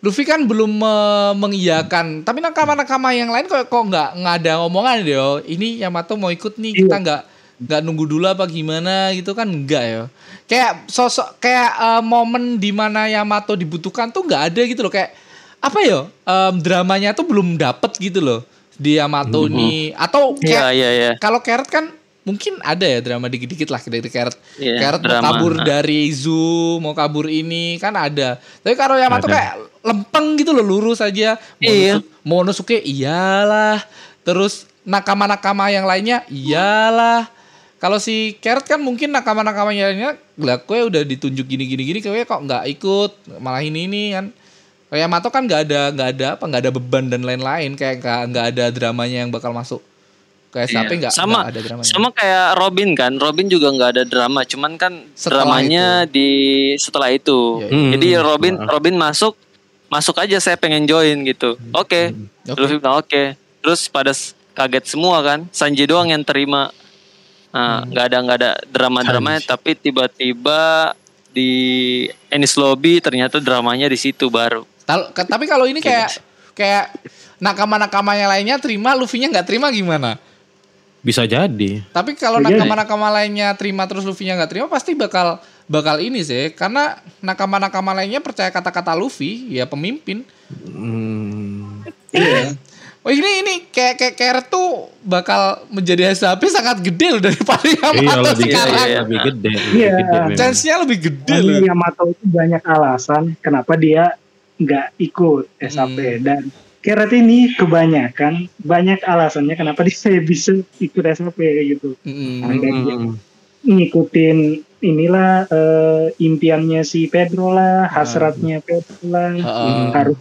Speaker 2: Luffy kan belum me- mengiyakan. Tapi nakama-nakama yang lain kok kok nggak nggak ada omongan deh. yo. Ini Yamato mau ikut nih kita nggak nggak nunggu dulu apa gimana gitu kan enggak ya. Kayak sosok kayak eh, momen di mana Yamato dibutuhkan tuh nggak ada gitu loh kayak apa ya em, dramanya tuh belum dapet gitu loh di Yamato nih atau
Speaker 5: Iya
Speaker 2: kayak
Speaker 5: iya iya.
Speaker 2: kalau Carrot kan mungkin ada ya drama dikit-dikit lah dari Carrot.
Speaker 5: Iya,
Speaker 2: Carrot mau kabur dari zoo, mau kabur ini kan ada. Tapi kalau Yamato
Speaker 1: Ada.
Speaker 2: kayak lempeng gitu loh, lurus aja.
Speaker 5: Iya.
Speaker 2: Monosuke iyalah. Terus nakama-nakama yang lainnya iyalah. Kalau si Carrot kan mungkin nakama-nakama yang lainnya lah kue udah ditunjuk gini-gini gini kue kok nggak ikut malah ini ini kan Kalau Yamato kan nggak ada nggak ada apa nggak ada beban dan lain-lain kayak nggak ada dramanya yang bakal masuk Kayak SAP
Speaker 5: Iya.
Speaker 2: nggak
Speaker 5: Sama-
Speaker 2: ada drama.
Speaker 5: Sama kayak Robin kan, Robin juga nggak ada drama, cuman kan
Speaker 2: Setelah
Speaker 5: dramanya di setelah itu.
Speaker 2: Iya,
Speaker 1: Hmm.
Speaker 5: Jadi Robin. Robin masuk masuk aja saya pengen join gitu. Oke,
Speaker 2: Oke.
Speaker 5: Luffy bilang oke. Terus pada kaget semua kan, Sanji doang yang terima. Nah,
Speaker 2: Hmm.
Speaker 5: nggak ada nggak ada drama-dramanya,
Speaker 1: Sanji.
Speaker 5: tapi tiba-tiba di Ennis Lobby ternyata dramanya di situ baru.
Speaker 2: Tal- tapi kalau ini kayak kayak nakama-nakamanya lainnya terima, Luffy-nya nggak terima gimana?
Speaker 1: Bisa jadi.
Speaker 2: Tapi kalau
Speaker 4: Iya,
Speaker 2: nakama-nakama lainnya terima terus Luffy-nya nggak terima pasti bakal bakal ini sih karena nakama-nakama lainnya percaya kata-kata Luffy ya pemimpin.
Speaker 1: Hmm.
Speaker 4: Iya.
Speaker 2: Oh ini ini kayak kayak Carrot tuh bakal menjadi SAP sangat gede loh daripada
Speaker 1: Iya
Speaker 2: Yamato
Speaker 1: lebih,
Speaker 2: sekarang.
Speaker 5: iya, iya.
Speaker 1: lebih gede. lebih
Speaker 4: Iya.
Speaker 2: Chance-nya lebih gede loh.
Speaker 4: Yamato itu banyak alasan kenapa dia nggak ikut SAP
Speaker 2: Hmm.
Speaker 4: dan Keret ini kebanyakan banyak alasannya kenapa dia bisa ikut SAP gitu.
Speaker 2: Mm-mm.
Speaker 4: Nah, dan dia
Speaker 1: Hmm.
Speaker 4: ngikutin inilah eh, impiannya si Pedro lah, hasratnya Pedro lah,
Speaker 2: Heeh.
Speaker 4: harus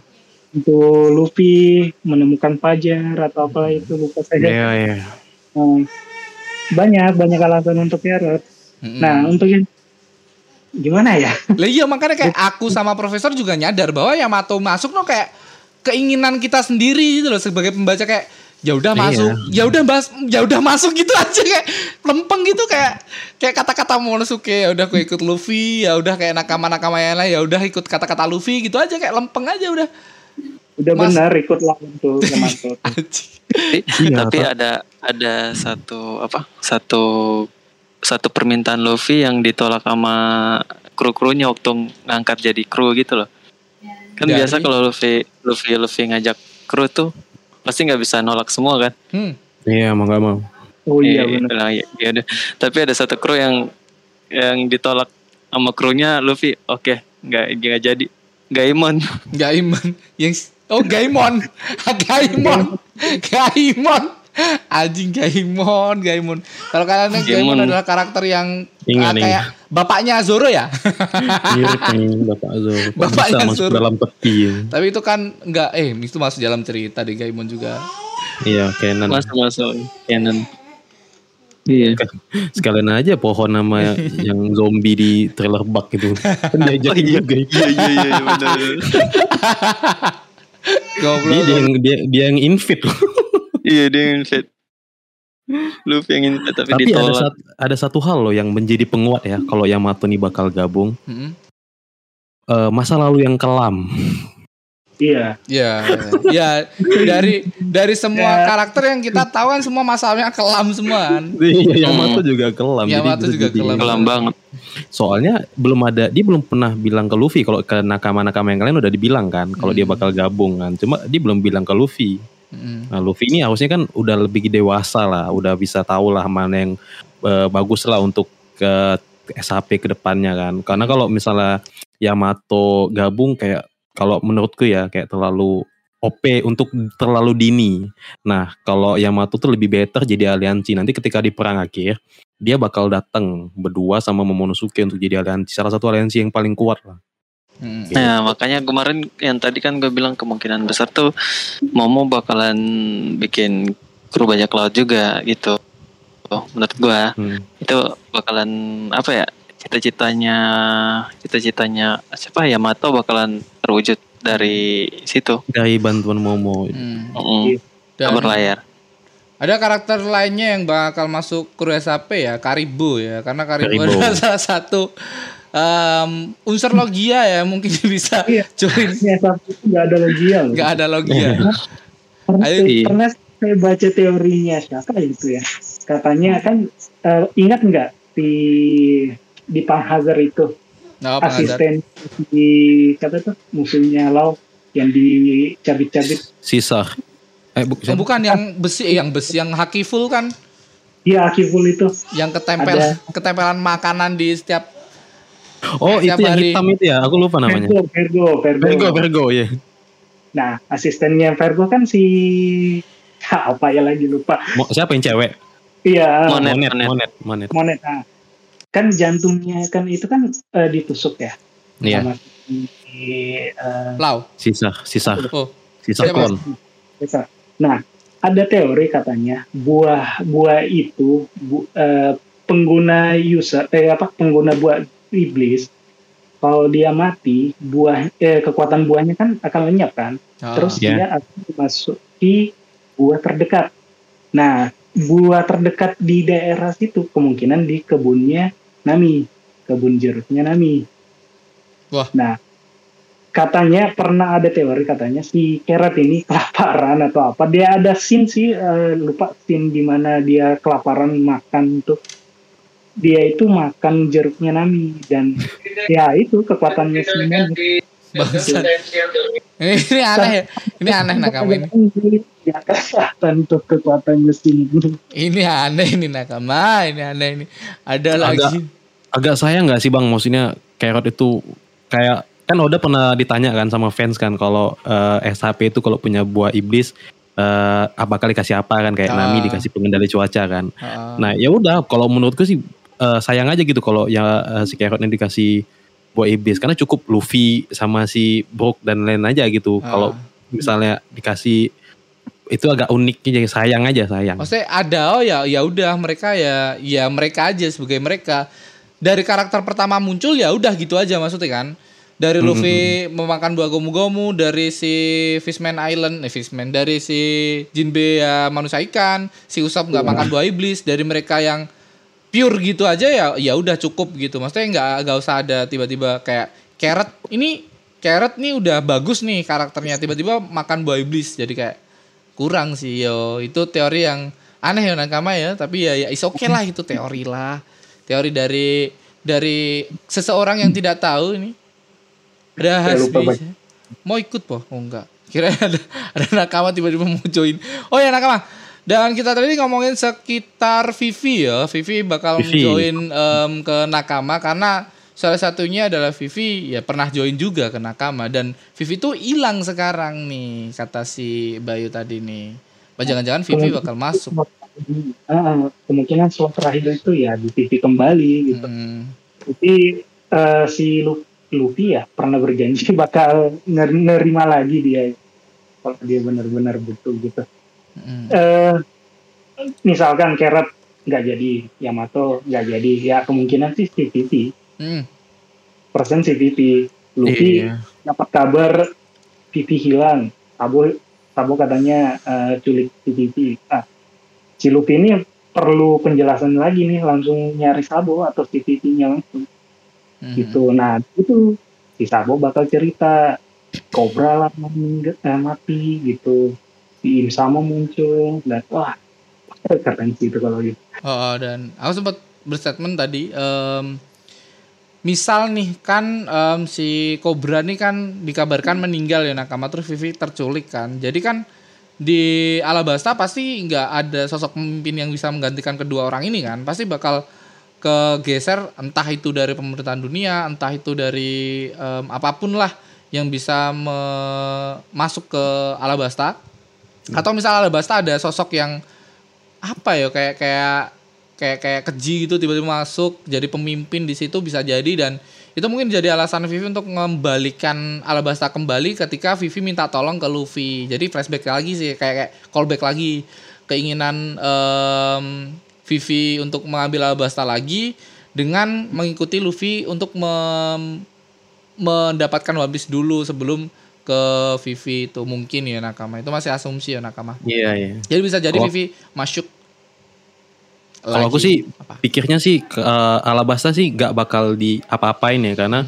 Speaker 4: untuk Luffy menemukan Fajar atau apa itu lupa saja.
Speaker 1: Iya, iya.
Speaker 4: Nah, banyak banyak alasan untuk Keret.
Speaker 2: Mm-mm.
Speaker 4: Nah untuk yang gimana ya?
Speaker 2: Lah iya makanya kayak aku sama profesor juga nyadar bahwa Yamato masuk no kayak keinginan kita sendiri gitu loh sebagai pembaca kayak ya udah
Speaker 1: Iya.
Speaker 2: masuk, ya udah mas, ya udah masuk gitu aja kayak lempeng gitu kayak kayak kata-kata Monosuke ya udah aku ikut Luffy, ya udah kayak nakama-nakama yang lain ya udah ikut kata-kata Luffy gitu aja kayak lempeng aja udah.
Speaker 4: Udah
Speaker 2: Mas-
Speaker 4: benar ikutlah untuk Yamato.
Speaker 2: Anjing.
Speaker 5: Tapi,
Speaker 1: Iya,
Speaker 5: ada ada satu apa? Satu satu permintaan Luffy yang ditolak sama kru-krunya waktu ngangkat jadi kru gitu loh. Kan
Speaker 2: Dari?
Speaker 5: biasa kalau Luffy Luffy Luffy ngajak kru tuh pasti nggak bisa nolak semua kan.
Speaker 2: Hmm.
Speaker 1: Iya, mau gak mau.
Speaker 4: Oh iya
Speaker 5: Eh,
Speaker 4: benar.
Speaker 5: bilang, ya, ya udah. Tapi ada satu kru yang yang ditolak sama krunya Luffy, oke, nggak nggak jadi. Gaimon.
Speaker 2: Gaimon yang oh Gaimon. Gaimon. Gaimon. Anjing Gaimon, Gaimon. Kalau kalian Gaimon,
Speaker 5: Gaimon.
Speaker 2: adalah karakter yang
Speaker 1: Ingat,
Speaker 2: ah, kayak bapaknya Zoro ya.
Speaker 1: Mirip nih Bapak Zoro.
Speaker 2: Bapaknya
Speaker 1: bisa masuk
Speaker 2: Zoro.
Speaker 1: dalam peti. ya?
Speaker 2: Tapi itu kan enggak eh itu masuk dalam cerita di Gaimon juga.
Speaker 1: Iya, Kenan.
Speaker 5: Masuk masuk canon. Iya.
Speaker 1: Sekalian aja pohon nama yang zombie di trailer bug gitu. Kan diajak
Speaker 5: Oh, iya.
Speaker 1: juga.
Speaker 5: Iya iya iya iya, benar.
Speaker 1: Dia,
Speaker 2: Goblok.
Speaker 1: dia yang dia, dia yang invite loh.
Speaker 5: Iya dia yang invite. Luffy yang invite tapi,
Speaker 1: Tapi ada
Speaker 5: ditolak.
Speaker 1: satu, ada satu hal loh yang menjadi penguat ya kalau Yamato nih bakal gabung.
Speaker 2: Mm-mm.
Speaker 1: Eh, masa lalu yang kelam.
Speaker 4: Iya.
Speaker 2: Ya, ya dari dari semua
Speaker 4: Ya.
Speaker 2: karakter yang kita tahu kan semua masalahnya kelam semua kan.
Speaker 1: Iya, Yamato juga kelam.
Speaker 2: Yamato juga
Speaker 1: jadi-
Speaker 2: kelam.
Speaker 5: Kelam banget.
Speaker 1: Soalnya belum ada dia belum pernah bilang ke Luffy kalau ke nakama-nakama yang lain udah dibilang kan kalau dia
Speaker 2: Hmm.
Speaker 1: bakal gabung kan. Cuma dia belum bilang ke Luffy.
Speaker 2: Mm-mm.
Speaker 1: Nah, Luffy ini harusnya kan udah lebih dewasa lah, udah bisa tahu lah mana yang eh, bagus lah untuk ke SAP ke depannya kan. Karena kalau misalnya Yamato gabung kayak kalau menurutku ya kayak terlalu OP untuk terlalu dini. Nah, kalau Yamato tuh lebih better jadi aliansi. Nanti ketika di perang akhir, dia bakal datang berdua sama Momonosuke untuk jadi aliansi. Salah satu aliansi yang paling kuat lah.
Speaker 2: Mm-mm.
Speaker 5: Nah makanya kemarin yang tadi kan gue bilang kemungkinan besar tuh Momo bakalan bikin kru bajak laut juga gitu. Oh, menurut gue
Speaker 1: Hmm.
Speaker 5: itu bakalan apa ya cita-citanya cita-citanya siapa Yamato bakalan terwujud dari situ
Speaker 1: Dari bantuan Momo.
Speaker 2: Mm.
Speaker 5: mm
Speaker 2: Dan
Speaker 5: berlayar
Speaker 2: ada karakter lainnya yang bakal masuk kru SAP ya, Karibo ya, karena Karibo,
Speaker 1: Karibo.
Speaker 2: adalah salah satu em, unsur logia ya, mungkin bisa
Speaker 4: Iya.
Speaker 2: join.
Speaker 4: Itu nggak ada logia.
Speaker 2: Nggak ada logia.
Speaker 4: Pernah,
Speaker 2: Ayo.
Speaker 5: Iya.
Speaker 4: pernah saya baca teorinya siapa itu ya. Katanya kan eh, ingat nggak di di Panghagar itu
Speaker 2: Nah, apa Hazard?
Speaker 4: asisten di siapa tuh musuhnya Lau yang dicabit-cabit.
Speaker 1: Sisa. Eh, bu,
Speaker 2: Oh, bukan yang besi, yang besi yang hakiful kan,
Speaker 4: Iya Akiful itu.
Speaker 2: yang ketempel
Speaker 4: Ada.
Speaker 2: ketempelan makanan di setiap
Speaker 1: Oh, itu
Speaker 2: Setiap
Speaker 1: yang
Speaker 2: hari.
Speaker 1: hitam itu ya? Aku lupa namanya.
Speaker 4: Vergo, Vergo, Vergo.
Speaker 1: Virgo, Virgo, ya.
Speaker 4: Nah, asistennya Vergo kan si Ha, apa ya lagi lupa.
Speaker 1: Mo- Siapa yang cewek?
Speaker 4: Iya,
Speaker 5: Monet,
Speaker 1: Monet,
Speaker 5: Monet.
Speaker 1: Monet, Monet.
Speaker 4: Monet. Nah, kan jantungnya kan itu kan eh, ditusuk ya.
Speaker 1: Iya,
Speaker 4: Sama si eh,
Speaker 2: Lau.
Speaker 1: sisa, sisa,
Speaker 2: Oh,
Speaker 1: sisa klon.
Speaker 4: Bisa. Nah, ada teori katanya buah buah itu bu, eh, pengguna user eh apa pengguna buah iblis kalau dia mati buah eh, kekuatan buahnya kan akan lenyap kan
Speaker 2: Ah.
Speaker 4: terus
Speaker 1: Ya.
Speaker 4: dia akan memasuki buah terdekat nah buah terdekat di daerah situ kemungkinan di kebunnya Nami kebun jeruknya Nami
Speaker 2: Wah.
Speaker 4: nah katanya pernah ada teori katanya si Keret ini kelaparan atau apa dia ada scene sih eh, lupa scene di mana dia kelaparan makan tuh dia itu makan jeruknya Nami dan ya itu kekuatannya si Nami
Speaker 2: Bangsat. ini aneh ya. Ini aneh nakama ini.
Speaker 4: Ya kesehatan tuh kekuatannya si Nami.
Speaker 2: Ini aneh ini nakama, ini aneh ini. Ada
Speaker 1: Agak-
Speaker 2: lagi.
Speaker 1: agak sayang nggak sih bang maksudnya Carrot itu kayak kan udah pernah ditanya kan sama fans kan kalau eh, SHP itu kalau punya buah iblis eh apa kali kasih apa kan kayak
Speaker 2: Ah.
Speaker 1: Nami dikasih pengendali cuaca kan
Speaker 2: Heeh.
Speaker 1: nah ya udah kalau menurutku sih eh, sayang aja gitu kalau ya eh, si Carrot ini dikasih buah iblis. Karena cukup Luffy sama si Brook dan lain aja gitu.
Speaker 2: Ah.
Speaker 1: kalau misalnya dikasih itu agak unik jadi sayang aja sayang.
Speaker 2: Maksudnya ada oh ya ya udah mereka ya ya mereka aja sebagai mereka. Dari karakter pertama muncul ya udah gitu aja maksudnya kan. Dari Luffy memakan buah gomu-gomu dari si Fishman Island eh Fishman dari si Jinbe ya manusia ikan si Usopp nggak makan buah iblis dari mereka yang pure gitu aja ya ya udah cukup gitu. Maksudnya nggak nggak usah ada tiba-tiba kayak carrot. Ini carrot nih udah bagus nih karakternya. Tiba-tiba makan buah iblis jadi kayak kurang sih yo. Itu teori yang aneh ya nakama ya. Tapi ya ya is oke lah itu teori lah. Teori dari dari seseorang yang tidak tahu ini. Ada Hasbi mau ikut po? Oh enggak. Kira ada ada nakama tiba-tiba mau join. Oh ya nakama dan kita tadi ngomongin sekitar Vivi ya Vivi bakal
Speaker 1: Vivi.
Speaker 2: join em, ke nakama karena salah satunya adalah Vivi ya pernah join juga ke nakama dan Vivi tuh hilang sekarang nih kata si Bayu tadi nih jangan-jangan Vivi bakal masuk
Speaker 4: Ah, kemungkinan slot terakhir itu ya di TV kembali gitu.
Speaker 2: Hmm.
Speaker 4: Tapi eh, si Lu- Luffy ya pernah berjanji bakal ner- nerima lagi dia kalau dia benar-benar butuh gitu.
Speaker 2: Hmm.
Speaker 4: eh misalkan Carrot nggak jadi, Yamato nggak jadi, ya kemungkinan sih CVP,
Speaker 2: Hmm.
Speaker 4: persen CVP. Luffy
Speaker 1: Iya.
Speaker 4: dapat kabar Vivi hilang, Sabo Sabo katanya eh, culik CVP. Ah, si Luffy ini perlu penjelasan lagi nih, langsung nyari Sabo atau CVP-nya langsung
Speaker 2: Hmm.
Speaker 4: gitu. Nah itu si Sabo bakal cerita Cobra lah eh, mati gitu, si Insamo muncul dan wah keren sih itu kalau gitu.
Speaker 2: Oh, dan aku sempat berstatement tadi em, misal nih kan em, si Cobra nih kan dikabarkan meninggal ya nakama terus Vivi terculik kan. Jadi kan di Alabasta pasti nggak ada sosok pemimpin yang bisa menggantikan kedua orang ini kan. Pasti bakal kegeser entah itu dari pemerintahan dunia, entah itu dari em, apa pun lah yang bisa masuk ke Alabasta. Atau misal Alabasta ada sosok yang apa ya kayak kayak kayak kayak keji gitu tiba-tiba masuk jadi pemimpin di situ bisa jadi dan itu mungkin jadi alasan Vivi untuk mengembalikan Alabasta kembali ketika Vivi minta tolong ke Luffy. Jadi flashback lagi sih kayak, kayak callback lagi. Keinginan em, Vivi untuk mengambil Alabasta lagi dengan mengikuti Luffy untuk mendapatkan One dulu sebelum ke Vivi itu mungkin ya Nakama itu masih asumsi ya Nakama
Speaker 1: iya iya
Speaker 2: jadi bisa jadi
Speaker 1: Kalau-
Speaker 2: Vivi masuk.
Speaker 1: Kalau aku sih
Speaker 2: apa?
Speaker 1: pikirnya sih ke, eh, Alabasta sih gak bakal di apa-apain ya karena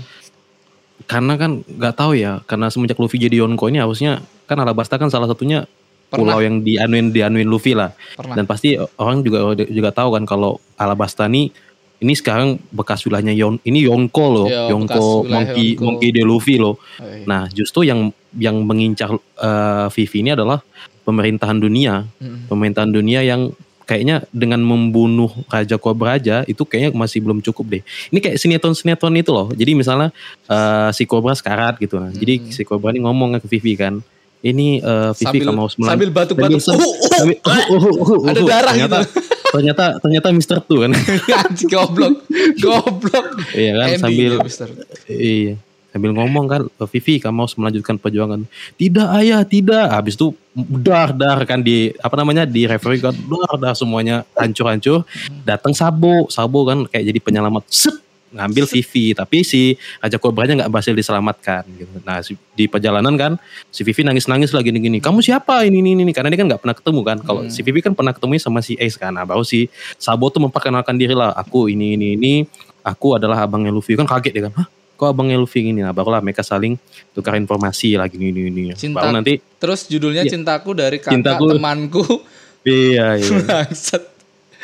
Speaker 1: karena kan nggak tahu ya karena semenjak Luffy jadi Yonko ini harusnya kan Alabasta kan salah satunya pulau
Speaker 2: Pernah.
Speaker 1: yang dianuin dianuin Luffy lah
Speaker 2: pernah.
Speaker 1: dan pasti orang juga juga tahu kan kalau Alabasta nih ini sekarang bekas wilayahnya Yon ini Yonko loh
Speaker 2: Iya, bekas
Speaker 1: Yonko Monkey
Speaker 2: Yonko.
Speaker 1: Monkey de Luffy loh
Speaker 2: Oh, iya.
Speaker 1: nah justru yang yang mengincar eh, Vivi ini adalah pemerintahan dunia
Speaker 2: Mm-mm.
Speaker 1: pemerintahan dunia yang kayaknya dengan membunuh Raja Cobra aja itu kayaknya masih belum cukup deh. Ini kayak sinetron-sinetron itu loh. Jadi misalnya eh, si Cobra sekarat gitu. Nah. Jadi
Speaker 2: Hmm.
Speaker 1: si Cobra ini ngomong ke Vivi kan, ini eh, Vivi
Speaker 2: sambil
Speaker 1: kamu harus melan-
Speaker 2: sambil batuk-batuk.
Speaker 1: sambil-
Speaker 2: Uh, uh,
Speaker 1: sambil- uh, uh, uh, uh,
Speaker 2: ada
Speaker 1: uh.
Speaker 2: darah
Speaker 1: ternyata,
Speaker 2: gitu.
Speaker 1: Ternyata ternyata Mister tuh kan.
Speaker 2: Goblok. Goblok.
Speaker 1: iya kan
Speaker 2: Ending
Speaker 1: sambil
Speaker 2: ya, Mister.
Speaker 1: iya. sambil ngomong kan Vivi kamu harus melanjutkan perjuangan tidak ayah tidak habis itu dar dar kan di apa namanya di referee kan dar dar semuanya hancur hancur datang Sabo Sabo kan kayak jadi penyelamat set ngambil Vivi tapi si Raja Kobranya nggak berhasil diselamatkan gitu. Nah si- di perjalanan kan si Vivi nangis-nangis lagi gini kamu siapa ini ini ini karena dia kan nggak pernah ketemu kan kalau
Speaker 2: Hmm.
Speaker 1: si Vivi kan pernah ketemu sama si Ace kan nah, baru si Sabo tuh memperkenalkan diri lah aku ini ini ini aku adalah abangnya Luffy kan kaget dia kan Hah kok abangnya Luffy ini nah barulah mereka saling tukar informasi lagi ini ini ini
Speaker 2: Cinta.
Speaker 1: baru nanti
Speaker 2: Terus judulnya
Speaker 1: Iya.
Speaker 2: cintaku dari kakak
Speaker 1: Cintaku.
Speaker 2: temanku.
Speaker 1: iya iya.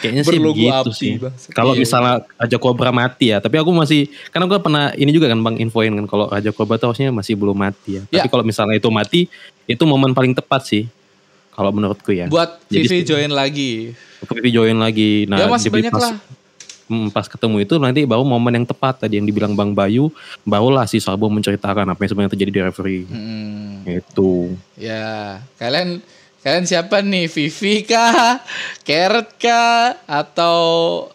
Speaker 1: kayaknya sih begitu
Speaker 2: api,
Speaker 1: sih. Kalau
Speaker 2: Iya,
Speaker 1: misalnya Raja Cobra mati ya tapi aku masih karena gue pernah ini juga kan bang infoin kan kalau Raja Cobra tuh harusnya masih belum mati ya. Tapi
Speaker 2: Ya.
Speaker 1: kalau misalnya itu mati itu momen paling tepat sih kalau menurutku ya.
Speaker 2: Buat
Speaker 1: Jadi
Speaker 2: Vivi join lagi.
Speaker 1: Vivi join lagi. Nah
Speaker 2: ya masih banyak
Speaker 1: pas,
Speaker 2: lah.
Speaker 1: Hmm, pas ketemu itu nanti baru momen yang tepat tadi yang dibilang Bang Bayu barulah si Sabo menceritakan apa yang sebenarnya terjadi di referee.
Speaker 2: Hmm,
Speaker 1: itu
Speaker 2: ya, kalian kalian siapa nih? Vivi kah? Carrot kah? Atau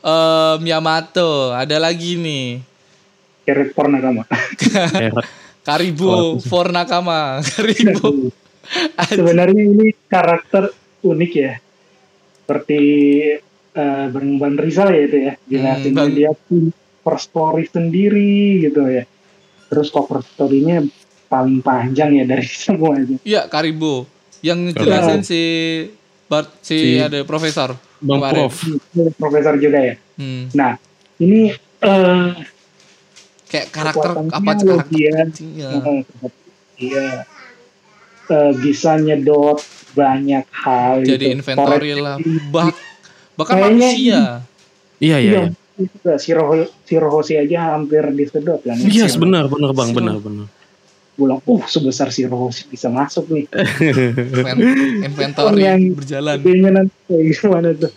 Speaker 2: em, Yamato? Ada lagi nih.
Speaker 4: Carrot porno kamu.
Speaker 1: Eh,
Speaker 2: Karibo for Nakama. Karibo.
Speaker 4: Sebenarnya ini karakter unik ya. Seperti eh Bang Bang Rizal ya itu ya. Jelasin
Speaker 2: Bang.
Speaker 4: dia first story sendiri gitu ya. Terus cover story-nya paling panjang ya dari semuanya.
Speaker 2: Iya, Karibo. Yang jelasin si Bart si,
Speaker 1: Si-
Speaker 2: ada profesor.
Speaker 1: Bang
Speaker 2: kemarin.
Speaker 1: Prof
Speaker 4: Ini Profesor juga ya.
Speaker 2: Hmm.
Speaker 4: Nah, ini eh
Speaker 2: Kayak karakter apa karakter
Speaker 4: Logia.
Speaker 2: kucingnya.
Speaker 4: eh, Iya. Eh, bisa nyedot banyak hal
Speaker 2: Jadi
Speaker 4: gitu.
Speaker 2: inventory lah. Bak bahkan
Speaker 4: Kayaknya
Speaker 2: manusia.
Speaker 1: iya iya
Speaker 4: Iya,
Speaker 1: iya
Speaker 4: juga. si Roho si Rohosi aja hampir disedot kan.
Speaker 1: Yes,
Speaker 4: Si
Speaker 1: benar benar Bang benar benar
Speaker 4: Bilang, uh sebesar si Rohosi bisa masuk nih.
Speaker 2: Inven- inventory
Speaker 4: Yang-
Speaker 2: berjalan.
Speaker 4: Gimana tuh.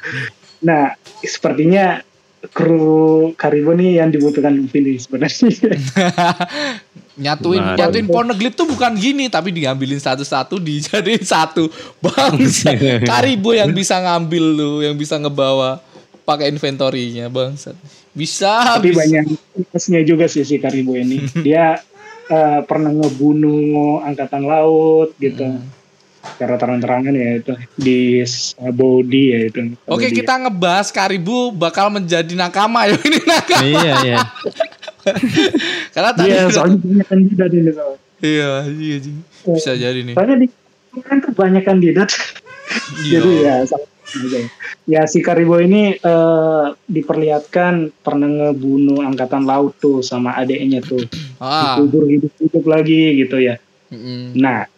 Speaker 4: Nah, sepertinya kru Karibo nih yang dibutuhkan Luffy nih sebenarnya.
Speaker 2: nyatuin
Speaker 1: Benar.
Speaker 2: nyatuin poneglyph tuh bukan gini tapi diambilin satu-satu dijadiin satu bangsa Karibo yang bisa ngambil lu yang bisa ngebawa pakai inventory-nya bangsat bisa
Speaker 4: Tapi
Speaker 2: bisa.
Speaker 4: banyak minusnya juga sih si Karibo ini. Dia eh, pernah ngebunuh angkatan laut gitu.
Speaker 2: Hmm.
Speaker 4: Secara terang-terangan ya itu di Sabodi ya itu.
Speaker 2: Oke
Speaker 4: Sabodi.
Speaker 2: kita ngebahas Karibu bakal menjadi nakama ya ini nakama
Speaker 1: iya iya
Speaker 2: karena tadi
Speaker 4: Iya, soalnya banyak kandidat ini soalnya.
Speaker 2: iya iya iya. bisa jadi nih
Speaker 4: Soalnya di kan tuh banyak kandidat.
Speaker 2: Iya.
Speaker 4: Jadi ya sama aja. Ya si Karibo ini eh, diperlihatkan pernah ngebunuh angkatan laut tuh sama adeknya tuh.
Speaker 2: ah
Speaker 4: Dikubur hidup-hidup lagi gitu ya.
Speaker 2: mm-mm.
Speaker 4: Nah,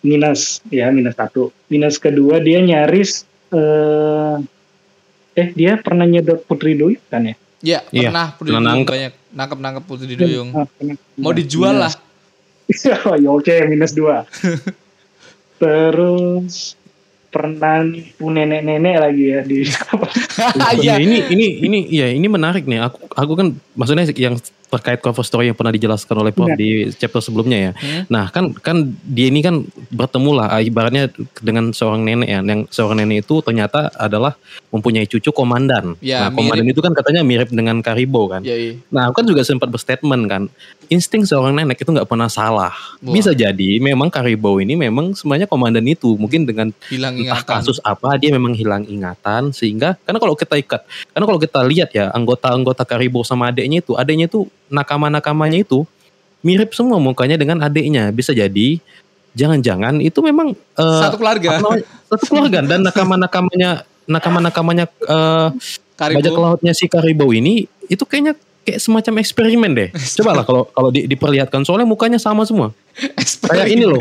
Speaker 4: minus ya minus satu. Minus kedua dia nyaris eh eh dia pernah nyedot Putri Duyung kan ya?
Speaker 2: ya
Speaker 1: Iya,
Speaker 2: pernah Putri
Speaker 1: pernah
Speaker 2: Duyung
Speaker 1: nangkep.
Speaker 2: banyak nangkep nangkep Putri Duyung
Speaker 4: Ah,
Speaker 2: mau dijual lah
Speaker 4: oh, ya oke minus dua. Terus pernah nipu nenek-nenek lagi ya di
Speaker 2: iya
Speaker 1: ini ini ini iya ini menarik nih aku aku kan maksudnya yang terkait cover story yang pernah dijelaskan oleh Prof
Speaker 4: Iya.
Speaker 1: di chapter sebelumnya ya
Speaker 2: Hmm.
Speaker 1: nah kan kan dia ini kan bertemu lah ah, ibaratnya dengan seorang nenek ya yang seorang nenek itu ternyata adalah mempunyai cucu komandan
Speaker 2: Ya,
Speaker 1: nah komandan itu kan katanya mirip dengan Karibo kan
Speaker 2: ya iya.
Speaker 1: Nah, aku kan juga sempat berstatement kan, insting seorang nenek itu nggak pernah salah.
Speaker 2: Wah.
Speaker 1: Bisa jadi memang Karibo ini memang sebenarnya komandan itu, mungkin dengan
Speaker 2: hilang
Speaker 1: entah kasus apa dia memang hilang ingatan sehingga karena kalau kita ikat, karena kalau kita lihat ya anggota-anggota Karibo sama adiknya itu, adiknya itu nakama-nakamanya itu mirip semua mukanya dengan adiknya. Bisa jadi jangan-jangan itu memang eh,
Speaker 2: satu keluarga
Speaker 1: namanya, satu keluarga dan nakama-nakamanya nakama-nakamanya
Speaker 2: Karibu
Speaker 1: bajak lautnya si Karibo ini itu kayaknya kayak semacam eksperimen deh. Coba lah kalau kalau di- diperlihatkan soalnya mukanya sama semua. Kayak ini loh.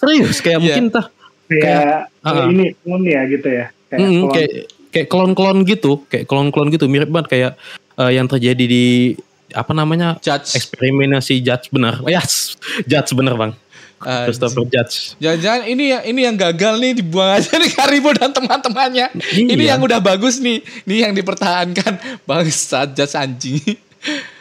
Speaker 1: Serius kayak
Speaker 2: Iya.
Speaker 1: mungkin tah
Speaker 4: kayak kayak ini pun ya gitu ya. Kayak
Speaker 1: mm,
Speaker 4: klon.
Speaker 1: kayak kayak klon-klon gitu, kayak klon-klon gitu mirip banget kayak eh, yang terjadi di apa namanya
Speaker 2: judge
Speaker 1: eksperimennya si Judge benar. Yes, Judge benar bang.
Speaker 2: Ah,
Speaker 1: Christopher Judge.
Speaker 2: Jangan-jangan ini yang ini yang gagal nih dibuang aja nih Karibo dan teman-temannya.
Speaker 1: Iya.
Speaker 2: Ini yang udah bagus nih. Ini yang dipertahankan. Bangsat jas anjing.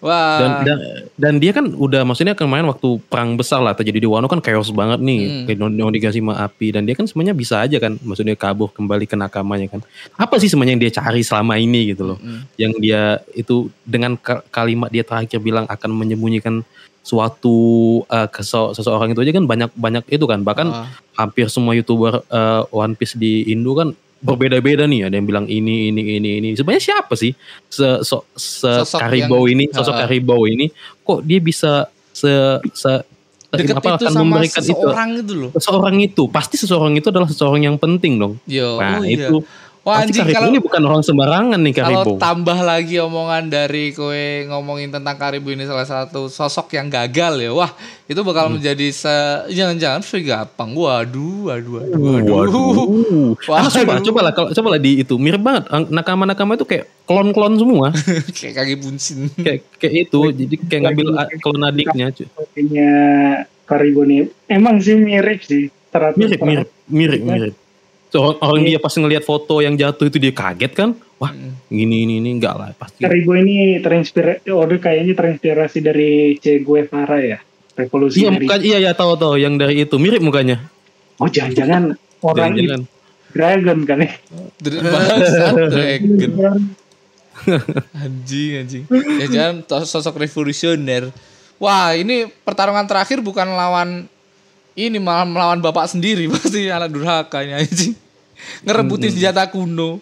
Speaker 2: Wah.
Speaker 1: dan, dan dan dia kan udah maksudnya kemarin waktu perang besar lah terjadi di Wano kan chaos banget nih
Speaker 2: Hmm.
Speaker 1: Onigashima api dan dia kan sebenarnya bisa aja kan maksudnya kabur kembali ke nakamanya kan apa sih sebenarnya yang dia cari selama ini gitu loh
Speaker 2: Hmm.
Speaker 1: yang dia itu dengan ka- kalimat dia terakhir bilang akan menyembunyikan suatu ke so- seseorang itu aja kan banyak banyak itu kan bahkan
Speaker 2: Ah.
Speaker 1: hampir semua youtuber eh, One Piece di Indo kan berbeda-beda nih. Ada yang bilang ini ini ini ini. Sebenarnya siapa sih se, so, se
Speaker 2: Sosok
Speaker 1: karibau
Speaker 2: yang-
Speaker 1: ini? Sosok
Speaker 2: Ah.
Speaker 1: karibau ini? Kok dia bisa se se
Speaker 2: Deket
Speaker 1: apa,
Speaker 2: itu
Speaker 1: akan
Speaker 2: sama
Speaker 1: memberikan itu?
Speaker 2: seseorang itu loh.
Speaker 1: seseorang itu. Pasti seseorang itu adalah seseorang yang penting dong.
Speaker 2: Yo,
Speaker 1: nah
Speaker 2: oh iya. Wah
Speaker 1: pasti
Speaker 2: anjing kalau
Speaker 1: ini bukan orang sembarangan nih
Speaker 2: kalau
Speaker 1: Karibau
Speaker 2: tambah lagi omongan dari kowe ngomongin tentang Karibu ini salah satu sosok yang gagal ya. Wah, itu bakal
Speaker 1: Hmm.
Speaker 2: menjadi se jangan-jangan Free gampang. Waduh, waduh, waduh. waduh.
Speaker 1: Waduh. Karena coba,
Speaker 2: Waduh.
Speaker 1: coba lah, kalau coba lah di itu mirip banget. Nakama-nakama itu kayak klon-klon semua,
Speaker 2: Kayak kaki bunsin.
Speaker 1: kayak kayak itu. Jadi kayak ngambil a- klon adiknya.
Speaker 4: Sepertinya Karibo nih emang sih mirip sih.
Speaker 1: Mirip, mirip, mirip, mirip. So, orang, orang dia pas ngelihat foto yang jatuh itu dia kaget kan? Wah, gini ini ini enggak lah pasti.
Speaker 4: Karibo ini terinspirasi, oh dia kayaknya terinspirasi dari Che Guevara ya, revolusi
Speaker 1: Iya,
Speaker 4: dari.
Speaker 1: muka, iya ya tahu tahu yang dari itu mirip mukanya.
Speaker 4: Oh jangan-jangan orang itu
Speaker 1: Jangan-jangan.
Speaker 4: dragon kan ya?
Speaker 2: Dragon. Anjing, anjing. Ya jangan sosok revolusioner. Wah, ini pertarungan terakhir bukan lawan ini malah melawan bapak sendiri pasti anak durhaka ini anjing. Ngerebutin senjata kuno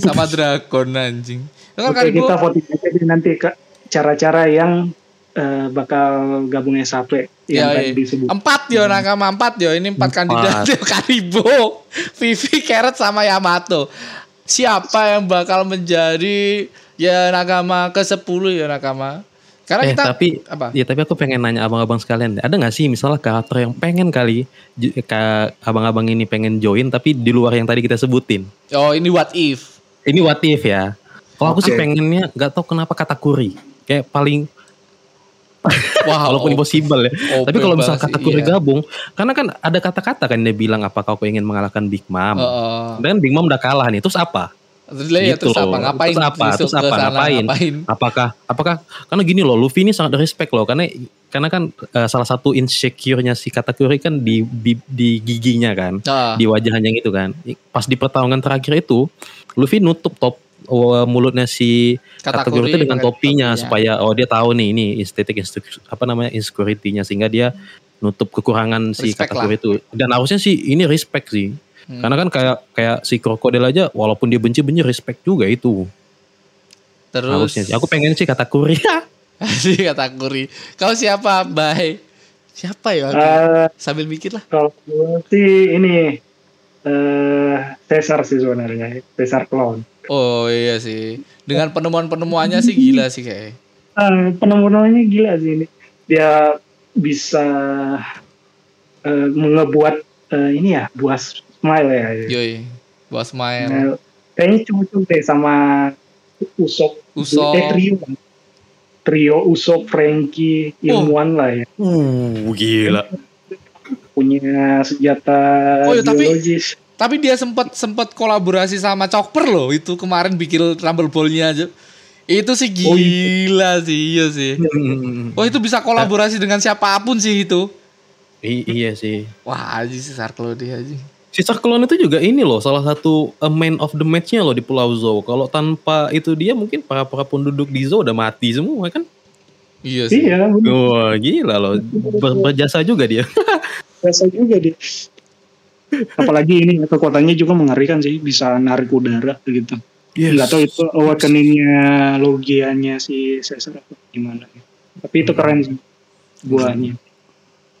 Speaker 2: sama dragon anjing. Kan
Speaker 4: Oke kita voting aja deh nanti ke cara-cara yang eh, bakal gabung SAP yang
Speaker 2: Ya,
Speaker 4: tadi
Speaker 2: iya.
Speaker 4: disebut.
Speaker 2: Empat yo nakama empat yo ini empat kandidat yo Karibo, Vivi, Carrot sama Yamato. Siapa yang bakal menjadi ya nakama ke 10 ya nakama? Karena
Speaker 1: Eh
Speaker 2: kita
Speaker 1: tapi
Speaker 2: apa?
Speaker 1: ya tapi aku pengen nanya abang-abang sekalian, ada nggak sih misalnya karakter yang pengen kali ka- abang-abang ini pengen join tapi di luar yang tadi kita sebutin.
Speaker 2: Oh ini what if?
Speaker 1: Ini what if ya. Kalau aku sih pengennya nggak tahu kenapa kata kuri. Kayak paling
Speaker 2: Wah,
Speaker 1: walaupun impossible ya.
Speaker 2: oh,
Speaker 1: Tapi kalau
Speaker 2: bebas,
Speaker 1: misal kata kuri
Speaker 2: iya.
Speaker 1: gabung, karena kan ada kata-kata kan dia bilang apakah kau ingin mengalahkan Big Mom.
Speaker 2: Heeh.
Speaker 1: Dan Big Mom udah kalah nih. Terus apa?
Speaker 2: Terus lah ya,
Speaker 1: Gitu
Speaker 2: terus apa? Ngapain?
Speaker 1: Terus apa? Terus apa?
Speaker 2: sana
Speaker 1: Ngapain? Apakah apakah karena gini loh, Luffy ini sangat respect loh karena karena kan eh, salah satu insecure-nya si Katakuri kan di, di di giginya kan,
Speaker 2: Nah,
Speaker 1: di wajahnya gitu kan. Pas di pertarungan terakhir itu, Luffy nutup top oh, mulutnya si Katakuri itu dengan topinya
Speaker 2: topinya.
Speaker 1: supaya oh dia tahu nih ini estetik apa namanya insecurity-nya sehingga dia nutup kekurangan si
Speaker 2: Respect
Speaker 1: Katakuri itu. Dan harusnya sih ini respect sih.
Speaker 2: Hmm.
Speaker 1: Karena kan kayak kayak si krokodil aja walaupun dia benci-benci respect juga itu.
Speaker 2: terus
Speaker 1: Harusnya sih. Aku pengen sih Katakuri.
Speaker 2: si Katakuri. Kau siapa, Bye? Siapa ya?
Speaker 4: Eh,
Speaker 2: Sambil mikir lah.
Speaker 4: kalau gue sih ini eh Caesar sih sebenarnya, Caesar clone.
Speaker 2: Oh iya sih. Dengan penemuan-penemuannya sih gila sih kayak.
Speaker 4: Eh, penemuannya gila sih ini. Dia bisa eh, mengebuat eh, ini ya buah smile ya.
Speaker 2: Yoi. Bos main.
Speaker 4: Nah, kayaknya cocok deh sama Usop.
Speaker 2: Usop.
Speaker 4: Eh, trio. Trio Usop, Frankie, ilmuwan lah ya.
Speaker 1: Uh, gila.
Speaker 4: Punya senjata
Speaker 2: Oh, iya, tapi-
Speaker 4: biologis.
Speaker 2: Tapi dia sempat sempat kolaborasi sama Chopper loh. Itu kemarin bikin Rumble Ball-nya aja. Itu sih
Speaker 4: Oh,
Speaker 2: gila sih, iya sih. Oh itu bisa kolaborasi dengan siapa pun sih itu.
Speaker 1: I- iya sih.
Speaker 2: Wah aja sih Sarklo dia aja.
Speaker 1: Si Sarklon itu juga ini loh salah satu uh, man of the match-nya loh di Pulau Zou. Kalau tanpa itu dia mungkin para para penduduk di Zou udah mati semua kan.
Speaker 2: Iya sih.
Speaker 4: Iya, bener.
Speaker 1: Wah gila loh. Ber- berjasa juga dia.
Speaker 4: biasa juga deh. Apalagi ini kekuatannya juga mengerikan sih, bisa narik udara gitu. Nggak tahu itu awakeningnya logianya si Caesar apa gimana. Tapi itu keren sih buahnya.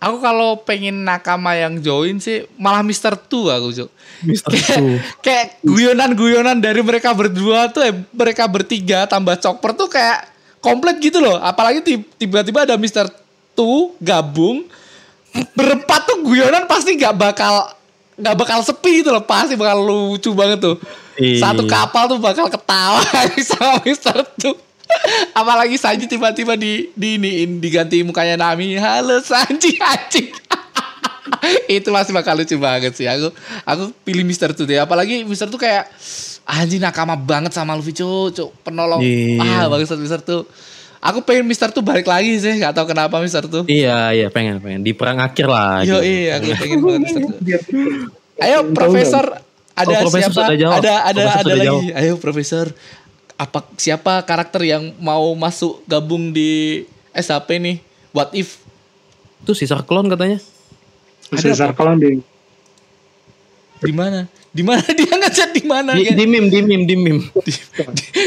Speaker 2: Aku kalau pengen nakama yang join sih malah Mister Tu aku Cuk.
Speaker 1: Mister Su.
Speaker 2: Kayak guyonan-guyonan dari mereka berdua tuh eh, mereka bertiga tambah Chopper tuh kayak komplit gitu loh. Apalagi ti- tiba-tiba ada Mister Tu gabung berempat tuh guyonan pasti nggak bakal nggak bakal sepi gitu loh pasti bakal lucu banget tuh
Speaker 1: Iya.
Speaker 2: satu kapal tuh bakal ketawa sama Mister Tu apalagi Sanji tiba-tiba di di iniin, diganti mukanya Nami halo Sanji anjing itu masih bakal lucu banget sih aku aku pilih Mister Tu deh apalagi Mister Tu kayak anjing nakama banget sama Luffy cuk penolong
Speaker 1: Iya.
Speaker 2: ah bagus Mister Tu Aku pengen Mister tuh balik lagi sih, nggak tahu kenapa Mister tuh.
Speaker 1: Iya iya pengen pengen di perang akhir lah.
Speaker 2: Yo
Speaker 1: gitu.
Speaker 2: iya, aku pengen banget Mister tuh. Ayo Profesor, ada
Speaker 1: Oh, Profesor
Speaker 2: siapa? Ada ada
Speaker 1: Profesor
Speaker 2: ada
Speaker 1: sudah
Speaker 2: lagi.
Speaker 1: jawab.
Speaker 2: Ayo Profesor, apa siapa karakter yang mau masuk gabung di SHP nih? What if?
Speaker 1: Itu sisa klon katanya.
Speaker 4: Cesar Clown deh.
Speaker 2: Di mana? Di mana dia ngechat di mana?
Speaker 1: Di,
Speaker 2: Kayak-
Speaker 1: di meme di meme di meme.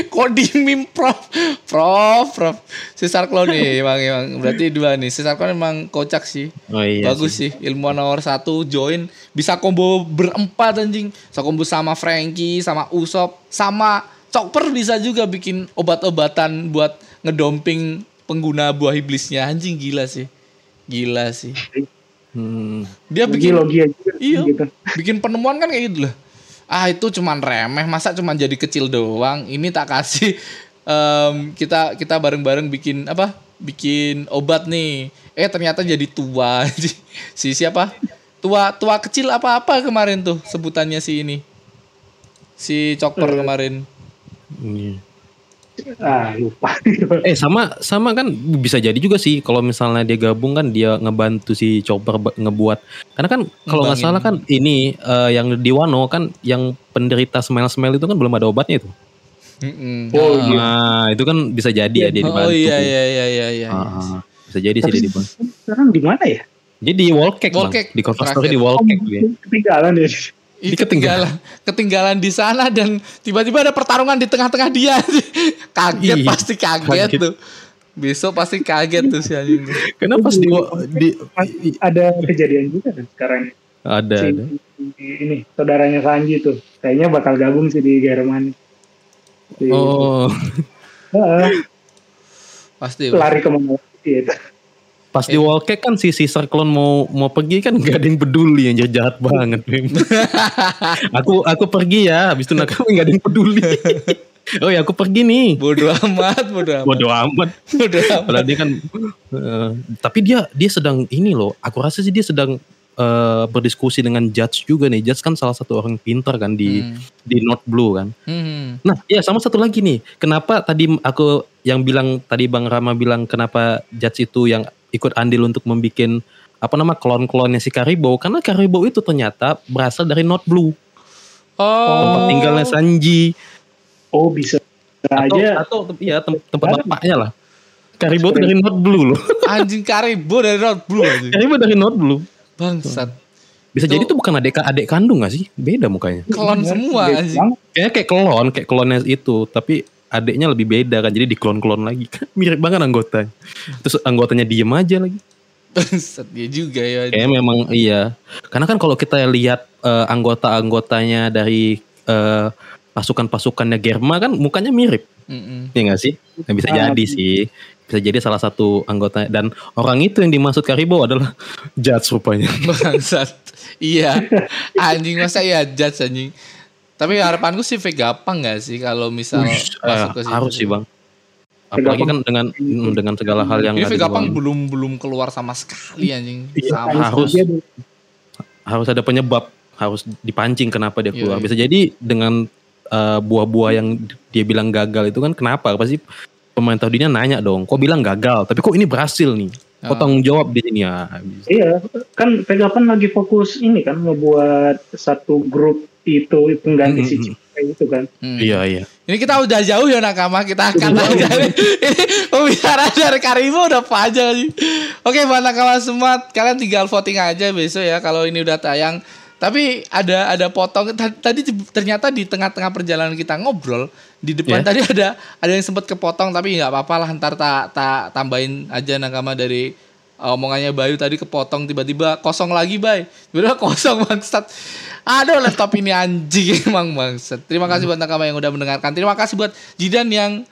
Speaker 2: Kok di meme prof Prof Prof Cesar Clown nih emang, emang Berarti dua nih Cesar Clown emang kocak sih
Speaker 1: Oh iya.
Speaker 2: Bagus sih. Ilmuwan nomor satu join Bisa combo berempat anjing Bisa combo sama Frankie Sama Usop Sama Chopper bisa juga bikin obat-obatan Buat ngedomping pengguna buah iblisnya Anjing gila sih Gila sih
Speaker 1: Hmm.
Speaker 2: Dia bikin
Speaker 4: logi
Speaker 2: Iya.
Speaker 4: gitu.
Speaker 2: Bikin penemuan kan kayak gitu loh. Ah itu cuman remeh, masa cuman jadi kecil doang. Ini tak kasih em, kita kita bareng-bareng bikin apa? Bikin obat nih. Eh ternyata jadi tua. si siapa? Tua tua kecil apa-apa kemarin tuh sebutannya si ini. Si Chopper kemarin.
Speaker 1: Iya.
Speaker 4: Ah lupa.
Speaker 1: Eh sama sama kan bisa jadi juga sih kalau misalnya dia gabung kan dia ngebantu si Chopper ngebuat karena kan kalau nggak salah kan ini eh, yang di Wano kan yang penderita smell smell itu kan belum ada obatnya itu.
Speaker 2: Mm-mm.
Speaker 4: Oh,
Speaker 2: Ah.
Speaker 4: iya.
Speaker 1: Nah itu kan bisa jadi ya dia dibantu.
Speaker 2: Oh iya iya iya iya iya.
Speaker 1: Ah, bisa jadi sih
Speaker 4: Tapi
Speaker 1: dia dibantu.
Speaker 4: sekarang di mana ya?
Speaker 1: Jadi di wall cake,
Speaker 2: Wall
Speaker 1: Bang. di story di wall
Speaker 4: Oh,
Speaker 1: cake dia.
Speaker 4: ketinggalan ya.
Speaker 2: Ih,
Speaker 1: Di
Speaker 2: ketinggalan ketinggalan di sana dan tiba-tiba ada pertarungan di tengah-tengah dia kaget
Speaker 1: Iya,
Speaker 2: pasti kaget,
Speaker 1: kaget.
Speaker 2: tuh besok pasti kaget tuh si anjing.
Speaker 1: Kenapa pas di, di
Speaker 4: Ada kejadian juga kan sekarang.
Speaker 1: ada
Speaker 4: Si,
Speaker 1: ada.
Speaker 4: ini saudaranya Sanji tuh. Kayaknya bakal gabung sih di Jerman. Si-
Speaker 1: Oh,
Speaker 4: Ah,
Speaker 2: pasti
Speaker 4: lari ke mana lagi
Speaker 1: pas di wall cake kan si Caesar clone mau mau pergi kan gak ada yang peduli yang jahat banget. Aku aku pergi ya, habis itu nakal gak ada yang peduli. oh ya aku pergi nih.
Speaker 2: bodoh amat bodoh amat
Speaker 1: Bodoh amat.
Speaker 2: bodoh amat
Speaker 1: Padahal dia kan, eh, tapi dia dia sedang ini loh. Aku rasa sih dia sedang eh, berdiskusi dengan Judge juga nih. Judge kan salah satu orang pintar kan di
Speaker 2: Hmm.
Speaker 1: di North Blue kan.
Speaker 2: Hmm.
Speaker 1: Nah, ya sama satu lagi nih. Kenapa tadi aku yang bilang tadi Bang Rama bilang kenapa Judge itu yang ikut andil untuk membuat apa nama klon-klonnya si Karibo. Karena Karibo itu ternyata berasal dari North Blue.
Speaker 2: Oh.
Speaker 1: tempat tinggalnya Sanji.
Speaker 4: Oh bisa
Speaker 1: atau
Speaker 4: aja.
Speaker 1: atau iya tem- tempat bapaknya lah. Karibo itu dari North Blue loh.
Speaker 2: Anjing karibo dari Road Blue anjing.
Speaker 1: Karibo dari North Blue.
Speaker 2: Bangsat.
Speaker 1: Bisa
Speaker 2: Itu-
Speaker 1: jadi itu bukan adik adik kandung gak sih? Beda mukanya.
Speaker 2: Klon semua
Speaker 4: Gede
Speaker 2: anjing.
Speaker 1: Kayaknya kayak klon kayak klonnya itu. Tapi adiknya lebih beda kan jadi diklon-klon lagi kan mirip banget anggotanya terus anggotanya diem aja lagi
Speaker 2: dia juga ya
Speaker 1: Kayaknya memang iya. Karena kan kalau kita lihat eh, anggota-anggotanya dari eh, pasukan-pasukannya Germa kan mukanya mirip,
Speaker 2: Mm-mm.
Speaker 1: ya nggak sih? Nah, bisa
Speaker 4: Ah,
Speaker 1: jadi sih. Bisa jadi salah satu anggota dan orang itu yang dimaksud Karibo adalah Judge rupanya.
Speaker 2: bangsat iya anjing masa ya judge anjing tapi harapanku sih Vegapunk gak sih kalau misal
Speaker 1: Ush,
Speaker 2: masuk ke situ
Speaker 1: harus sih bang. Apalagi kan dengan mm, dengan segala hal yang
Speaker 2: Ini Vegapunk
Speaker 1: bawah.
Speaker 2: belum belum keluar sama sekali anjing.
Speaker 1: Iya,
Speaker 2: Sama.
Speaker 1: harus. Harus ada penyebab, harus dipancing kenapa dia
Speaker 2: Iya,
Speaker 1: keluar.
Speaker 2: iya.
Speaker 1: Bisa jadi dengan eh, buah-buah yang dia bilang gagal itu kan kenapa? Pasti pemerintah dunia nanya dong, kok bilang gagal, tapi kok ini berhasil nih? Kok
Speaker 2: Ah.
Speaker 1: tanggung jawab di sini ya?
Speaker 4: Iya, kan Vegapunk lagi fokus ini kan ngebuat satu grup itu pengganti si
Speaker 1: Mm-mm.
Speaker 4: Chip kayak gitu kan.
Speaker 2: Hmm.
Speaker 1: Iya iya.
Speaker 2: Ini kita udah jauh ya nakama, kita akan dari ini pembicaraan dari Karimo udah panjang sih. Oke, buat nakama semua, kalian tinggal voting aja besok ya kalau ini udah tayang. Tapi ada ada potong ta- tadi ternyata di tengah-tengah perjalanan kita ngobrol di depan
Speaker 1: Ya.
Speaker 2: tadi ada ada yang sempat kepotong tapi nggak apa-apa lah ntar tak tak tambahin aja nakama dari uh, omongannya Bayu tadi kepotong tiba-tiba kosong lagi Bay. Tiba-tiba kosong bangsat. Aduh laptop ini anjing emang bangsat. Terima kasih buat nakama yang udah mendengarkan. Terima kasih buat Jidan yang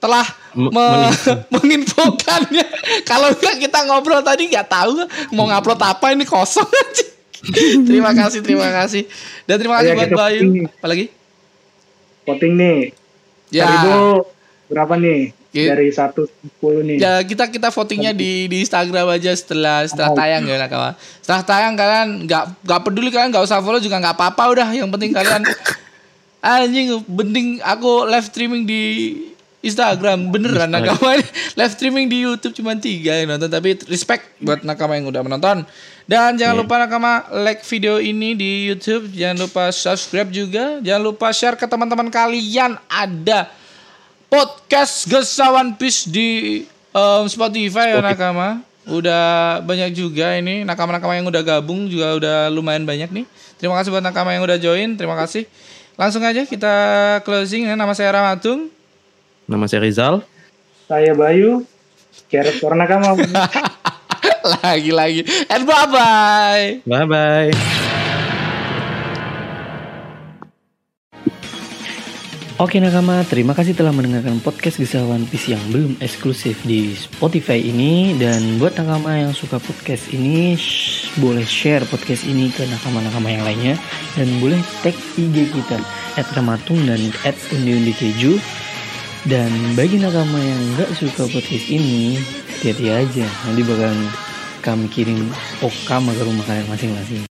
Speaker 2: telah me-
Speaker 1: menginfo.
Speaker 2: menginfokannya. Kalau enggak kita ngobrol tadi nggak tahu mau ngupload apa ini kosong anjing. terima kasih, terima kasih. Dan terima kasih
Speaker 4: Ayo,
Speaker 2: buat Bayu. Apalagi?
Speaker 4: Voting nih.
Speaker 2: Ya.
Speaker 4: Berapa nih?
Speaker 2: Oke.
Speaker 4: Dari 1 10 nih.
Speaker 2: Ya kita kita votingnya di di Instagram aja setelah setelah tayang ya nakama. Setelah tayang kalian nggak nggak peduli kalian nggak usah follow juga nggak apa-apa udah. Yang penting kalian anjing penting aku live streaming di Instagram. Beneran nakama live streaming di YouTube cuma tiga yang nonton tapi respect buat nakama yang udah menonton. Dan jangan
Speaker 1: Iya.
Speaker 2: lupa nakama like video ini di YouTube. Jangan lupa subscribe juga. Jangan lupa share ke teman-teman kalian. Ada podcast Gesawan Peace di um, Spotify ya nakama. Udah banyak juga ini. Nakama-nakama yang udah gabung juga udah lumayan banyak nih. Terima kasih buat nakama yang udah join. Terima kasih. Langsung aja kita closing ya. Nama saya Ramatung.
Speaker 1: Nama saya Rizal.
Speaker 4: Saya Bayu, Keret Warna Kama.
Speaker 2: lagi-lagi. And
Speaker 1: bye bye
Speaker 3: Oke nakama, terima kasih telah mendengarkan podcast Kisah One Piece yang belum eksklusif di Spotify ini. Dan buat nakama yang suka podcast ini, shh, boleh share podcast ini ke nakama-nakama yang lainnya. Dan boleh tag IG kita, at Ramatung dan at Undi Keju Dan bagi nakama yang nggak suka podcast ini, hati-hati aja. Nanti bakal kami kirim okama ke rumah kalian masing-masing